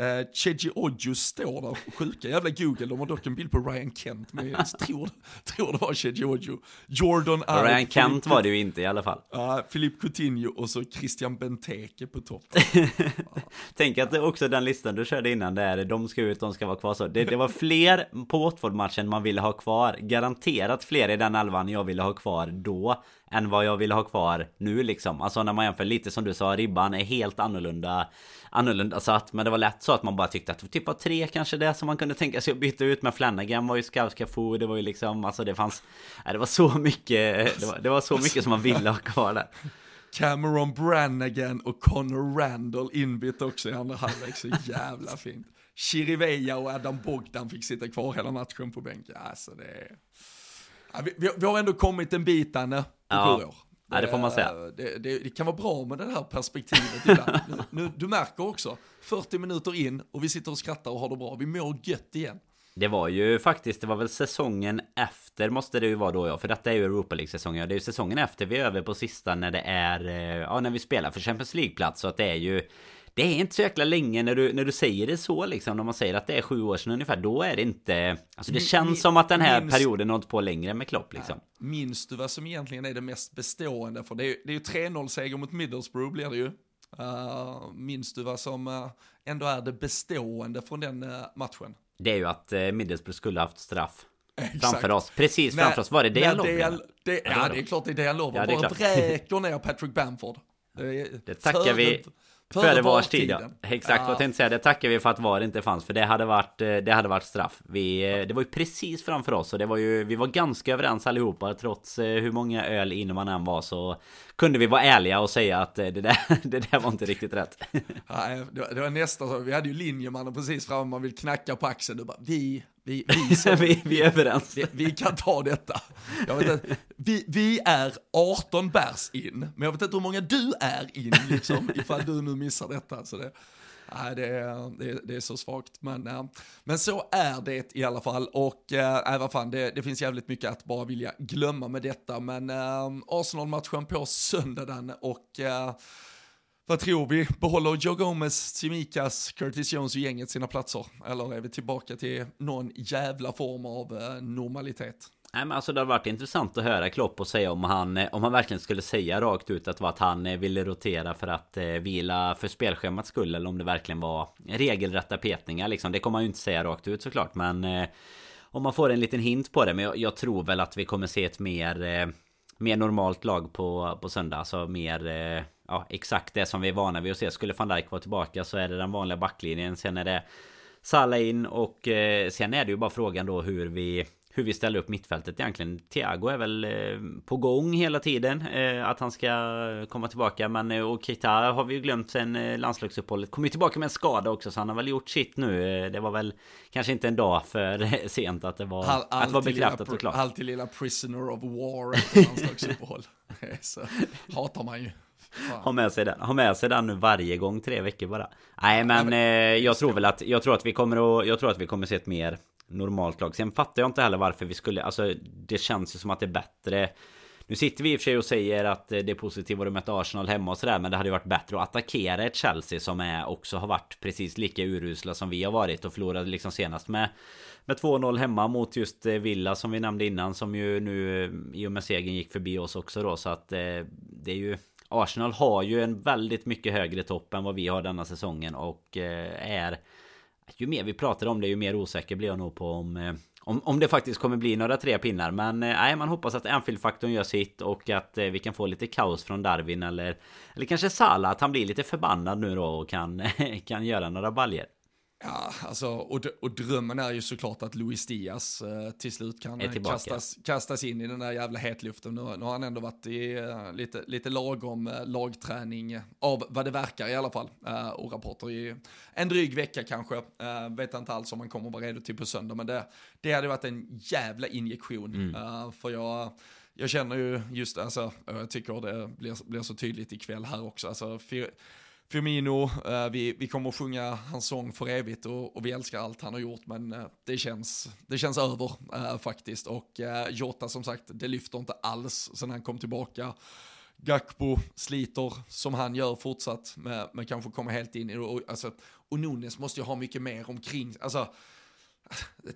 Uh, Cheji Ojo står där, sjuka jävla Google, de har dock en bild på Ryan Kent, men jag [laughs] tror, tror det var Cheji Ojo. Jordan Allen. Ryan Kent var det ju inte i alla fall. Ja, uh, Filip Coutinho och så Christian Benteke på topp. [laughs] Tänk att det också den listan du körde innan där, de ska ut, de ska vara kvar så. Det, det var fler på Watford-matchen man ville ha kvar. Garanterat fler i den alvan jag ville ha kvar då än vad jag ville ha kvar nu liksom. Alltså när man jämför lite som du sa, ribban är helt annorlunda annorlunda satt. Men det var lätt så att man bara tyckte att det typ var tre kanske det som man kunde tänka sig att byta ut med Flanagan var ju Skauskafu, det var ju liksom, alltså det fanns, nej, det var så mycket, det var, det var så mycket som man ville ha kvar där. Cameron Brannigan och Connor Randall inbytt också i andra halvlek, så jävla fint. Chiriveja och Adam Bogdan fick sitta kvar hela matchen på bänken. Alltså det är... Ja, vi, vi, har ändå kommit en bit, Anne, på ja. sju år. Ja, det får man säga. Eh, det, det, det, kan vara bra med det här perspektivet ibland. nu, [laughs] nu, du märker också, 40 minuter in och vi sitter och skrattar och har det bra. Vi mår gött igen. Det var ju faktiskt, det var väl säsongen efter måste det ju vara då ja För detta är ju Europa League-säsongen Det är ju säsongen efter vi är över på sista när det är Ja när vi spelar för Champions League-plats Så att det är ju det är inte så jäkla länge när du, när du säger det så liksom När man säger att det är sju år sedan ungefär Då är det inte Alltså det känns min, som att den här minst, perioden har hållit på längre med Klopp liksom Minns du vad som egentligen är det mest bestående? För det är, det är ju 3-0 seger mot Middlesbrough blir det ju uh, Minns du vad som uh, ändå är det bestående från den uh, matchen? Det är ju att uh, Middlesbrough skulle haft straff [laughs] Exakt. Framför oss, precis framför när, oss. Var det det jag det, Ja, det är klart det är det jag lovar. Ja, Bara vräker ner Patrick Bamford. Det, [laughs] det tackar vi Före vars tid ja. Exakt ja. vad jag tänkte säga. Det tackar vi för att VAR inte fanns. För det hade varit, eh, det hade varit straff. Vi, eh, det var ju precis framför oss. Och det var ju, vi var ganska överens allihopa. Trots eh, hur många öl in man än var så kunde vi vara ärliga och säga att det där, [laughs] det där var inte riktigt rätt. [laughs] Nej, det var nästan så. Vi hade ju linjemannen precis framme. Man vill knacka på axeln. Du bara, vi, vi, vi, [laughs] så, vi, vi är överens. Vi, vi, kan ta detta. Jag vet inte, vi, vi är 18 bärs in, men jag vet inte hur många du är in, liksom, ifall du nu missar detta. Så det, nej, det, är, det, det är så svagt, men, äh, men så är det i alla fall. Och eh, äh, vad fan, det, det finns jävligt mycket att bara vilja glömma med detta, men äh, Arsenal-matchen på söndagen och äh, vad tror vi? Behåller Joe Gomez, Simikas, Curtis Jones och gänget sina platser? Eller är vi tillbaka till någon jävla form av normalitet? Nej men alltså det har varit intressant att höra Klopp och säga om han eh, Om han verkligen skulle säga rakt ut att det var att han eh, ville rotera för att eh, vila för spelschemats skull Eller om det verkligen var regelrätta petningar liksom Det kommer han ju inte säga rakt ut såklart men eh, Om man får en liten hint på det men jag, jag tror väl att vi kommer se ett mer eh, Mer normalt lag på, på söndag Alltså mer eh, ja, exakt det som vi är vana vid att se. Skulle van Dijk vara tillbaka så är det den vanliga backlinjen. Sen är det Salah in och eh, sen är det ju bara frågan då hur vi hur vi ställer upp mittfältet egentligen. Thiago är väl eh, på gång hela tiden eh, att han ska komma tillbaka. Men eh, och Keita har vi ju glömt sen eh, landslagsuppehållet. Kommer tillbaka med en skada också så han har väl gjort sitt nu. Det var väl kanske inte en dag för sent att det var, all, att det var bekräftat och klart. Alltid lilla prisoner of war efter landslagsuppehåll. [laughs] så hatar man ju. Ha med sig den. Ha med sig den nu varje gång tre veckor bara. Nej men eh, jag tror väl att jag tror att vi kommer att jag tror att vi kommer se ett mer normalt lag. Sen fattar jag inte heller varför vi skulle alltså det känns ju som att det är bättre nu sitter vi i och för sig och säger att det är positivt att möta Arsenal hemma och sådär Men det hade ju varit bättre att attackera ett Chelsea som är också har varit precis lika urusla som vi har varit och förlorade liksom senast med Med 2-0 hemma mot just eh, Villa som vi nämnde innan som ju nu eh, i och med segern gick förbi oss också då så att eh, det är ju Arsenal har ju en väldigt mycket högre topp än vad vi har denna säsongen och är ju mer vi pratar om det ju mer osäker blir jag nog på om eh, om, om det faktiskt kommer bli några tre pinnar. Men eh, nej man hoppas att Anfield-faktorn gör sitt Och att eh, vi kan få lite kaos från Darwin eller Eller kanske Sala Att han blir lite förbannad nu då och kan, [laughs] kan göra några baljer. Ja, alltså, och, och drömmen är ju såklart att Luis Diaz eh, till slut kan kastas, kastas in i den där jävla hetluften. Nu, nu har han ändå varit i eh, lite, lite lagom eh, lagträning av vad det verkar i alla fall. Eh, och rapporter i en dryg vecka kanske. Eh, vet inte alls om han kommer vara redo till på söndag, men det, det hade varit en jävla injektion. Mm. Eh, för jag jag känner ju just, alltså, jag tycker det blir, blir så tydligt ikväll här också. Alltså, för, Firmino, eh, vi, vi kommer att sjunga hans sång för evigt och, och vi älskar allt han har gjort men eh, det, känns, det känns över uh, faktiskt. Och Jota som sagt, det lyfter inte alls sen han kom tillbaka. Gakpo sliter som han gör fortsatt, men kanske kommer helt in i det. Och, alltså, och Nunes måste ju ha mycket mer omkring, alltså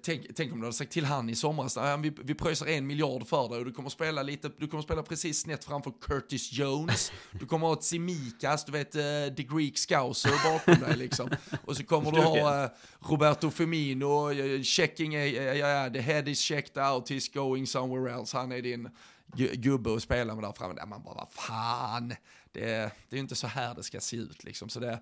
Tänk, tänk, om du hade sagt till han i somras, vi, vi pröjsar en miljard för dig och du kommer spela lite, du kommer spela precis snett framför Curtis Jones, du kommer ha ett Simikas, du vet, uh, The Greek Scouser bakom dig liksom. Och så kommer du ha uh, Roberto Firmino, uh, checking, uh, uh, the head is checked out, he's going somewhere else, han är din gubbe att spela med där framme. Man bara, vad fan, det, det är ju inte så här det ska se ut liksom. Så det,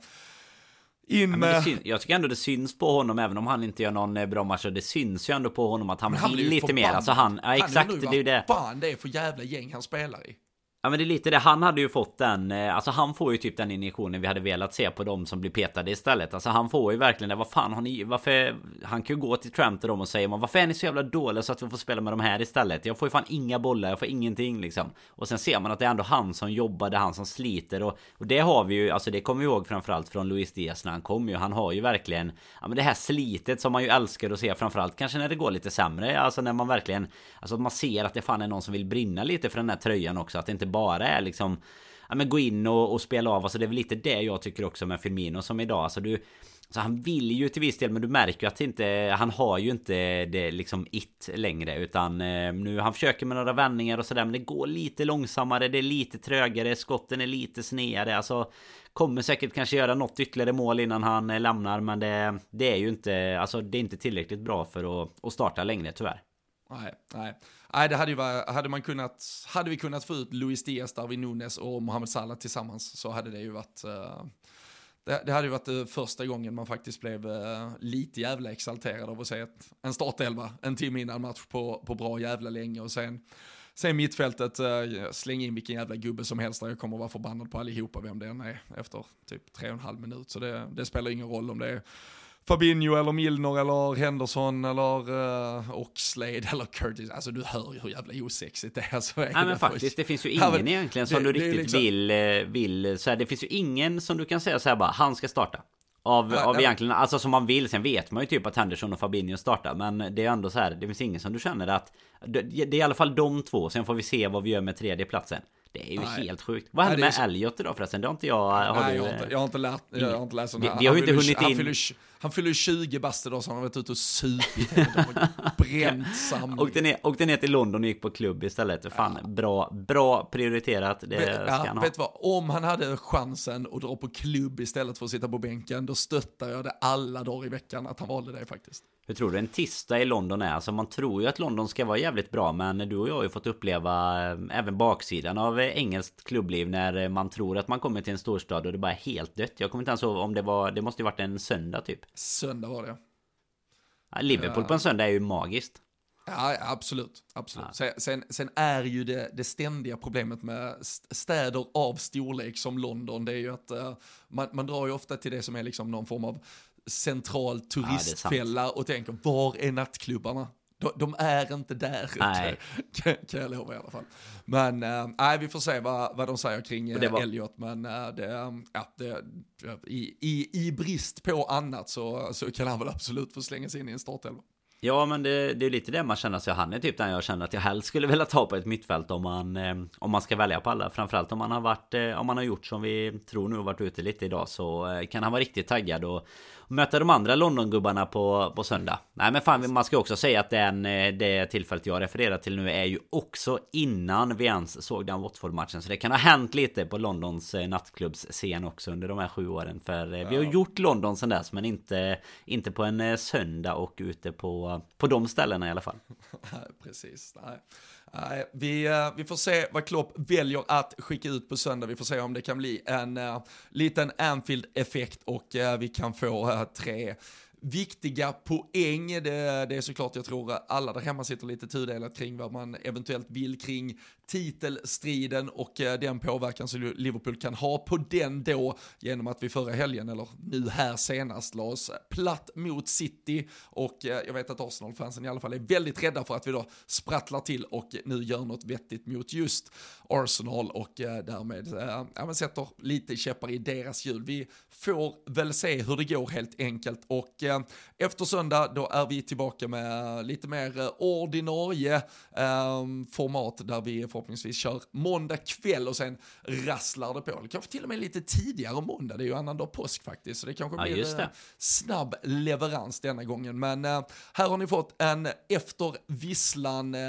in med... Ja, jag tycker ändå det syns på honom även om han inte gör någon eh, bra match. Det syns ju ändå på honom att han, han vill lite mer. Alltså han, ja, exakt, det är ju det. fan det är för jävla gäng han spelar i. Ja men det är lite det, han hade ju fått den, eh, alltså han får ju typ den injektionen vi hade velat se på dem som blir petade istället. Alltså han får ju verkligen det, vad fan har ni, varför, han kan ju gå till Trump till dem och säga varför är ni så jävla dåliga så att vi får spela med de här istället? Jag får ju fan inga bollar, jag får ingenting liksom. Och sen ser man att det är ändå han som jobbar, det är han som sliter och, och det har vi ju, alltså det kommer vi ihåg framförallt från Luis Diaz när han kom ju. Han har ju verkligen, ja men det här slitet som man ju älskar att se framförallt kanske när det går lite sämre. Alltså när man verkligen, alltså att man ser att det fan är någon som vill brinna lite för den här tröjan också. Att det inte bara är liksom ja, men gå in och, och spela av. Alltså det är väl lite det jag tycker också med Firmino som idag. Alltså du... Så han vill ju till viss del men du märker ju att inte, han har ju inte det liksom it längre utan eh, nu han försöker med några vändningar och sådär men det går lite långsammare, det är lite trögare, skotten är lite snedare alltså Kommer säkert kanske göra något ytterligare mål innan han eh, lämnar men det, det är ju inte, alltså det är inte tillräckligt bra för att, att starta längre tyvärr. Nej, nej. Nej, det hade ju varit, hade man kunnat, hade vi kunnat få ut Luis Diaz, Darwin Nunes och Mohamed Salah tillsammans så hade det ju varit, uh, det, det, hade ju varit eh, första gången man faktiskt blev uh, lite jävla exalterad av att se ett, en startelva en timme innan match på, på bra jävla länge och sen Sen mittfältet, uh, släng in vilken jävla gubbe som helst där jag kommer vara förbannad på allihopa vem det än är efter typ tre och en halv minut. Så det, det spelar ingen roll om det är Fabinho eller Milner eller Henderson eller uh, Oxlade eller Curtis. Alltså du hör ju hur jävla osexigt det är. Så är Nej men faktiskt, det finns ju ingen ja, egentligen som det, du riktigt liksom... vill, eh, vill så här, Det finns ju ingen som du kan säga så här bara, han ska starta. Av, ja, av nej, egentligen, alltså som man vill. Sen vet man ju typ att Henderson och Fabinho startar. Men det är ändå så här, det finns ingen som du känner att... Det, det är i alla fall de två, sen får vi se vad vi gör med tredje platsen. Det är ju Nej. helt sjukt. Vad hände med så... Elliot idag förresten? Det har inte jag... Har Nej, du... jag, har inte, jag har inte lärt, jag har inte läst sådana här. Vi, har ju inte hunnit in... Han fyller, han fyller 20 bast idag så han har varit ute och supit. Bränt samling. åkte, ner, åkte ner till London och gick på klubb istället. Fan, ja. bra, bra prioriterat. Det vet, ska ja, han ha. Vet vad, om han hade chansen att dra på klubb istället för att sitta på bänken, då stöttar jag det alla dagar i veckan att han valde det faktiskt. Hur tror du en tisdag i London är? Alltså man tror ju att London ska vara jävligt bra Men du och jag har ju fått uppleva eh, Även baksidan av eh, engelskt klubbliv När eh, man tror att man kommer till en storstad och det bara är helt dött Jag kommer inte ens ihåg om det var Det måste ju varit en söndag typ Söndag var det ja, Liverpool på en söndag är ju magiskt Ja, absolut. absolut. Ja. Sen, sen, är ju det, det ständiga problemet med städer av storlek som London, det är ju att uh, man, man drar ju ofta till det som är liksom någon form av central turistfälla ja, och tänker var är nattklubbarna? De, de är inte där, nej. Kan, kan jag lova i alla fall. Men äh, nej, vi får se vad, vad de säger kring var... Elliot. Men äh, det, ja, det, i, i, i brist på annat så, så kan han väl absolut få slänga sig in i en startelva. Ja men det, det är lite det man känner sig. Han är typ den jag känner att jag helst skulle vilja ta på ett mittfält om man eh, Om man ska välja på alla. Framförallt om man har varit eh, Om man har gjort som vi tror nu och varit ute lite idag så eh, kan han vara riktigt taggad och möta de andra Londongubbarna på, på söndag. Nej men fan man ska också säga att den, eh, det tillfället jag refererar till nu är ju också innan vi ens såg den Watford-matchen. Så det kan ha hänt lite på Londons eh, nattklubbsscen också under de här sju åren. För ja. Eh, vi har gjort London sen dess men inte, inte på en söndag och ute på, på de ställena i alla fall. [laughs] Precis, nej. Vi, eh, vi får se vad Klopp väljer att skicka ut på söndag. Vi får se om det kan bli en uh, liten Anfield-effekt och uh, vi kan få tre viktiga poäng. Det, det, är såklart, jag tror alla där hemma sitter lite tudelat kring vad man eventuellt vill kring titelstriden och eh, den påverkan som Liverpool kan ha på den då genom att vi förra helgen, eller nu här senast, la oss platt mot City och eh, jag vet att Arsenal-fansen i alla fall är väldigt rädda för att vi då sprattlar till och nu gör något vettigt mot just Arsenal och eh, därmed ja, men sätter lite käppar i deras hjul. Vi får väl se hur det går helt enkelt och efter söndag då är vi tillbaka med lite mer ordinarie eh, format där vi förhoppningsvis kör måndag kväll och sen rasslar det på. Kanske till och med lite tidigare måndag, det är ju annandag påsk faktiskt. Så det kanske ja, blir det. snabb leverans denna gången. Men äh, här har ni fått en efter visslan äh,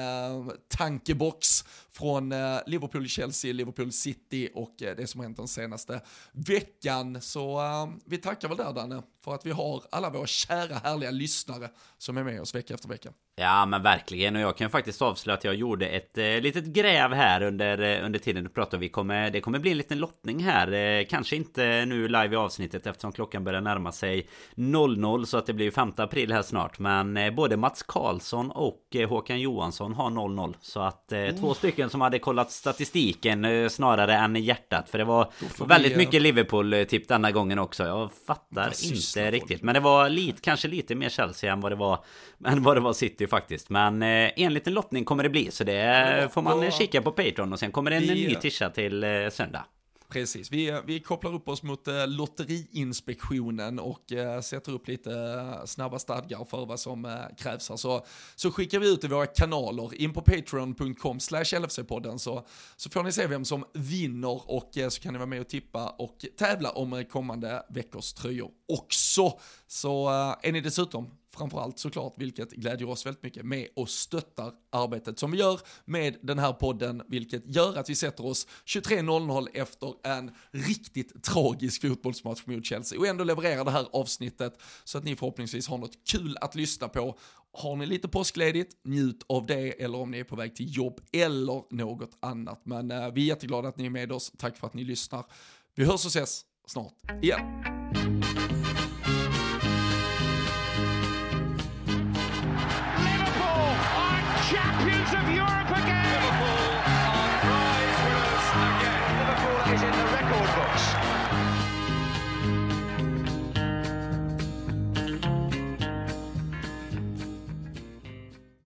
tankebox från eh, Liverpool, Chelsea, Liverpool City och eh, det som hänt den senaste veckan. Så eh, vi tackar väl där Danne, för att vi har alla våra kära härliga lyssnare som är med oss vecka efter vecka. Ja men verkligen och jag kan faktiskt avslöja att jag gjorde ett eh, litet gräv här under, eh, under tiden du pratade. Vi kommer, det kommer bli en liten lottning här. Eh, kanske inte nu live i avsnittet eftersom klockan börjar närma sig 00 så att det blir 5 april här snart. Men eh, både Mats Karlsson och eh, Håkan Johansson har 00. Så att eh, oh. två stycken som hade kollat statistiken snarare än hjärtat. För det var väldigt vi, mycket Liverpool-tipp denna gången också. Jag fattar inte riktigt. Men det var lite, kanske lite mer Chelsea än vad det var, [laughs] än vad det var City faktiskt. Men eh, en liten lottning kommer det bli. Så det får man kika på Patreon. Och sen kommer det en ny tisha till eh, söndag. Precis, vi, vi kopplar upp oss mot eh, Lotteriinspektionen och eh, sätter upp lite eh, snabba stadgar för vad som eh, krävs här. Så, så skickar vi ut i våra kanaler, in på patreon.com slash LFC-podden så, så får ni se vem som vinner och eh, så kan ni vara med och tippa och tävla om eh, kommande veckors tröjor också. Så är ni dessutom framförallt såklart, vilket glädjer oss väldigt mycket, med och stöttar arbetet som vi gör med den här podden, vilket gör att vi sätter oss 23.00 efter en riktigt tragisk fotbollsmatch mot Chelsea och ändå levererar det här avsnittet så att ni förhoppningsvis har något kul att lyssna på. Har ni lite påskledigt, njut av det, eller om ni är på väg till jobb eller något annat. Men eh, vi är jätteglada att ni är med oss, tack för att ni lyssnar. Vi hörs och ses snart igen.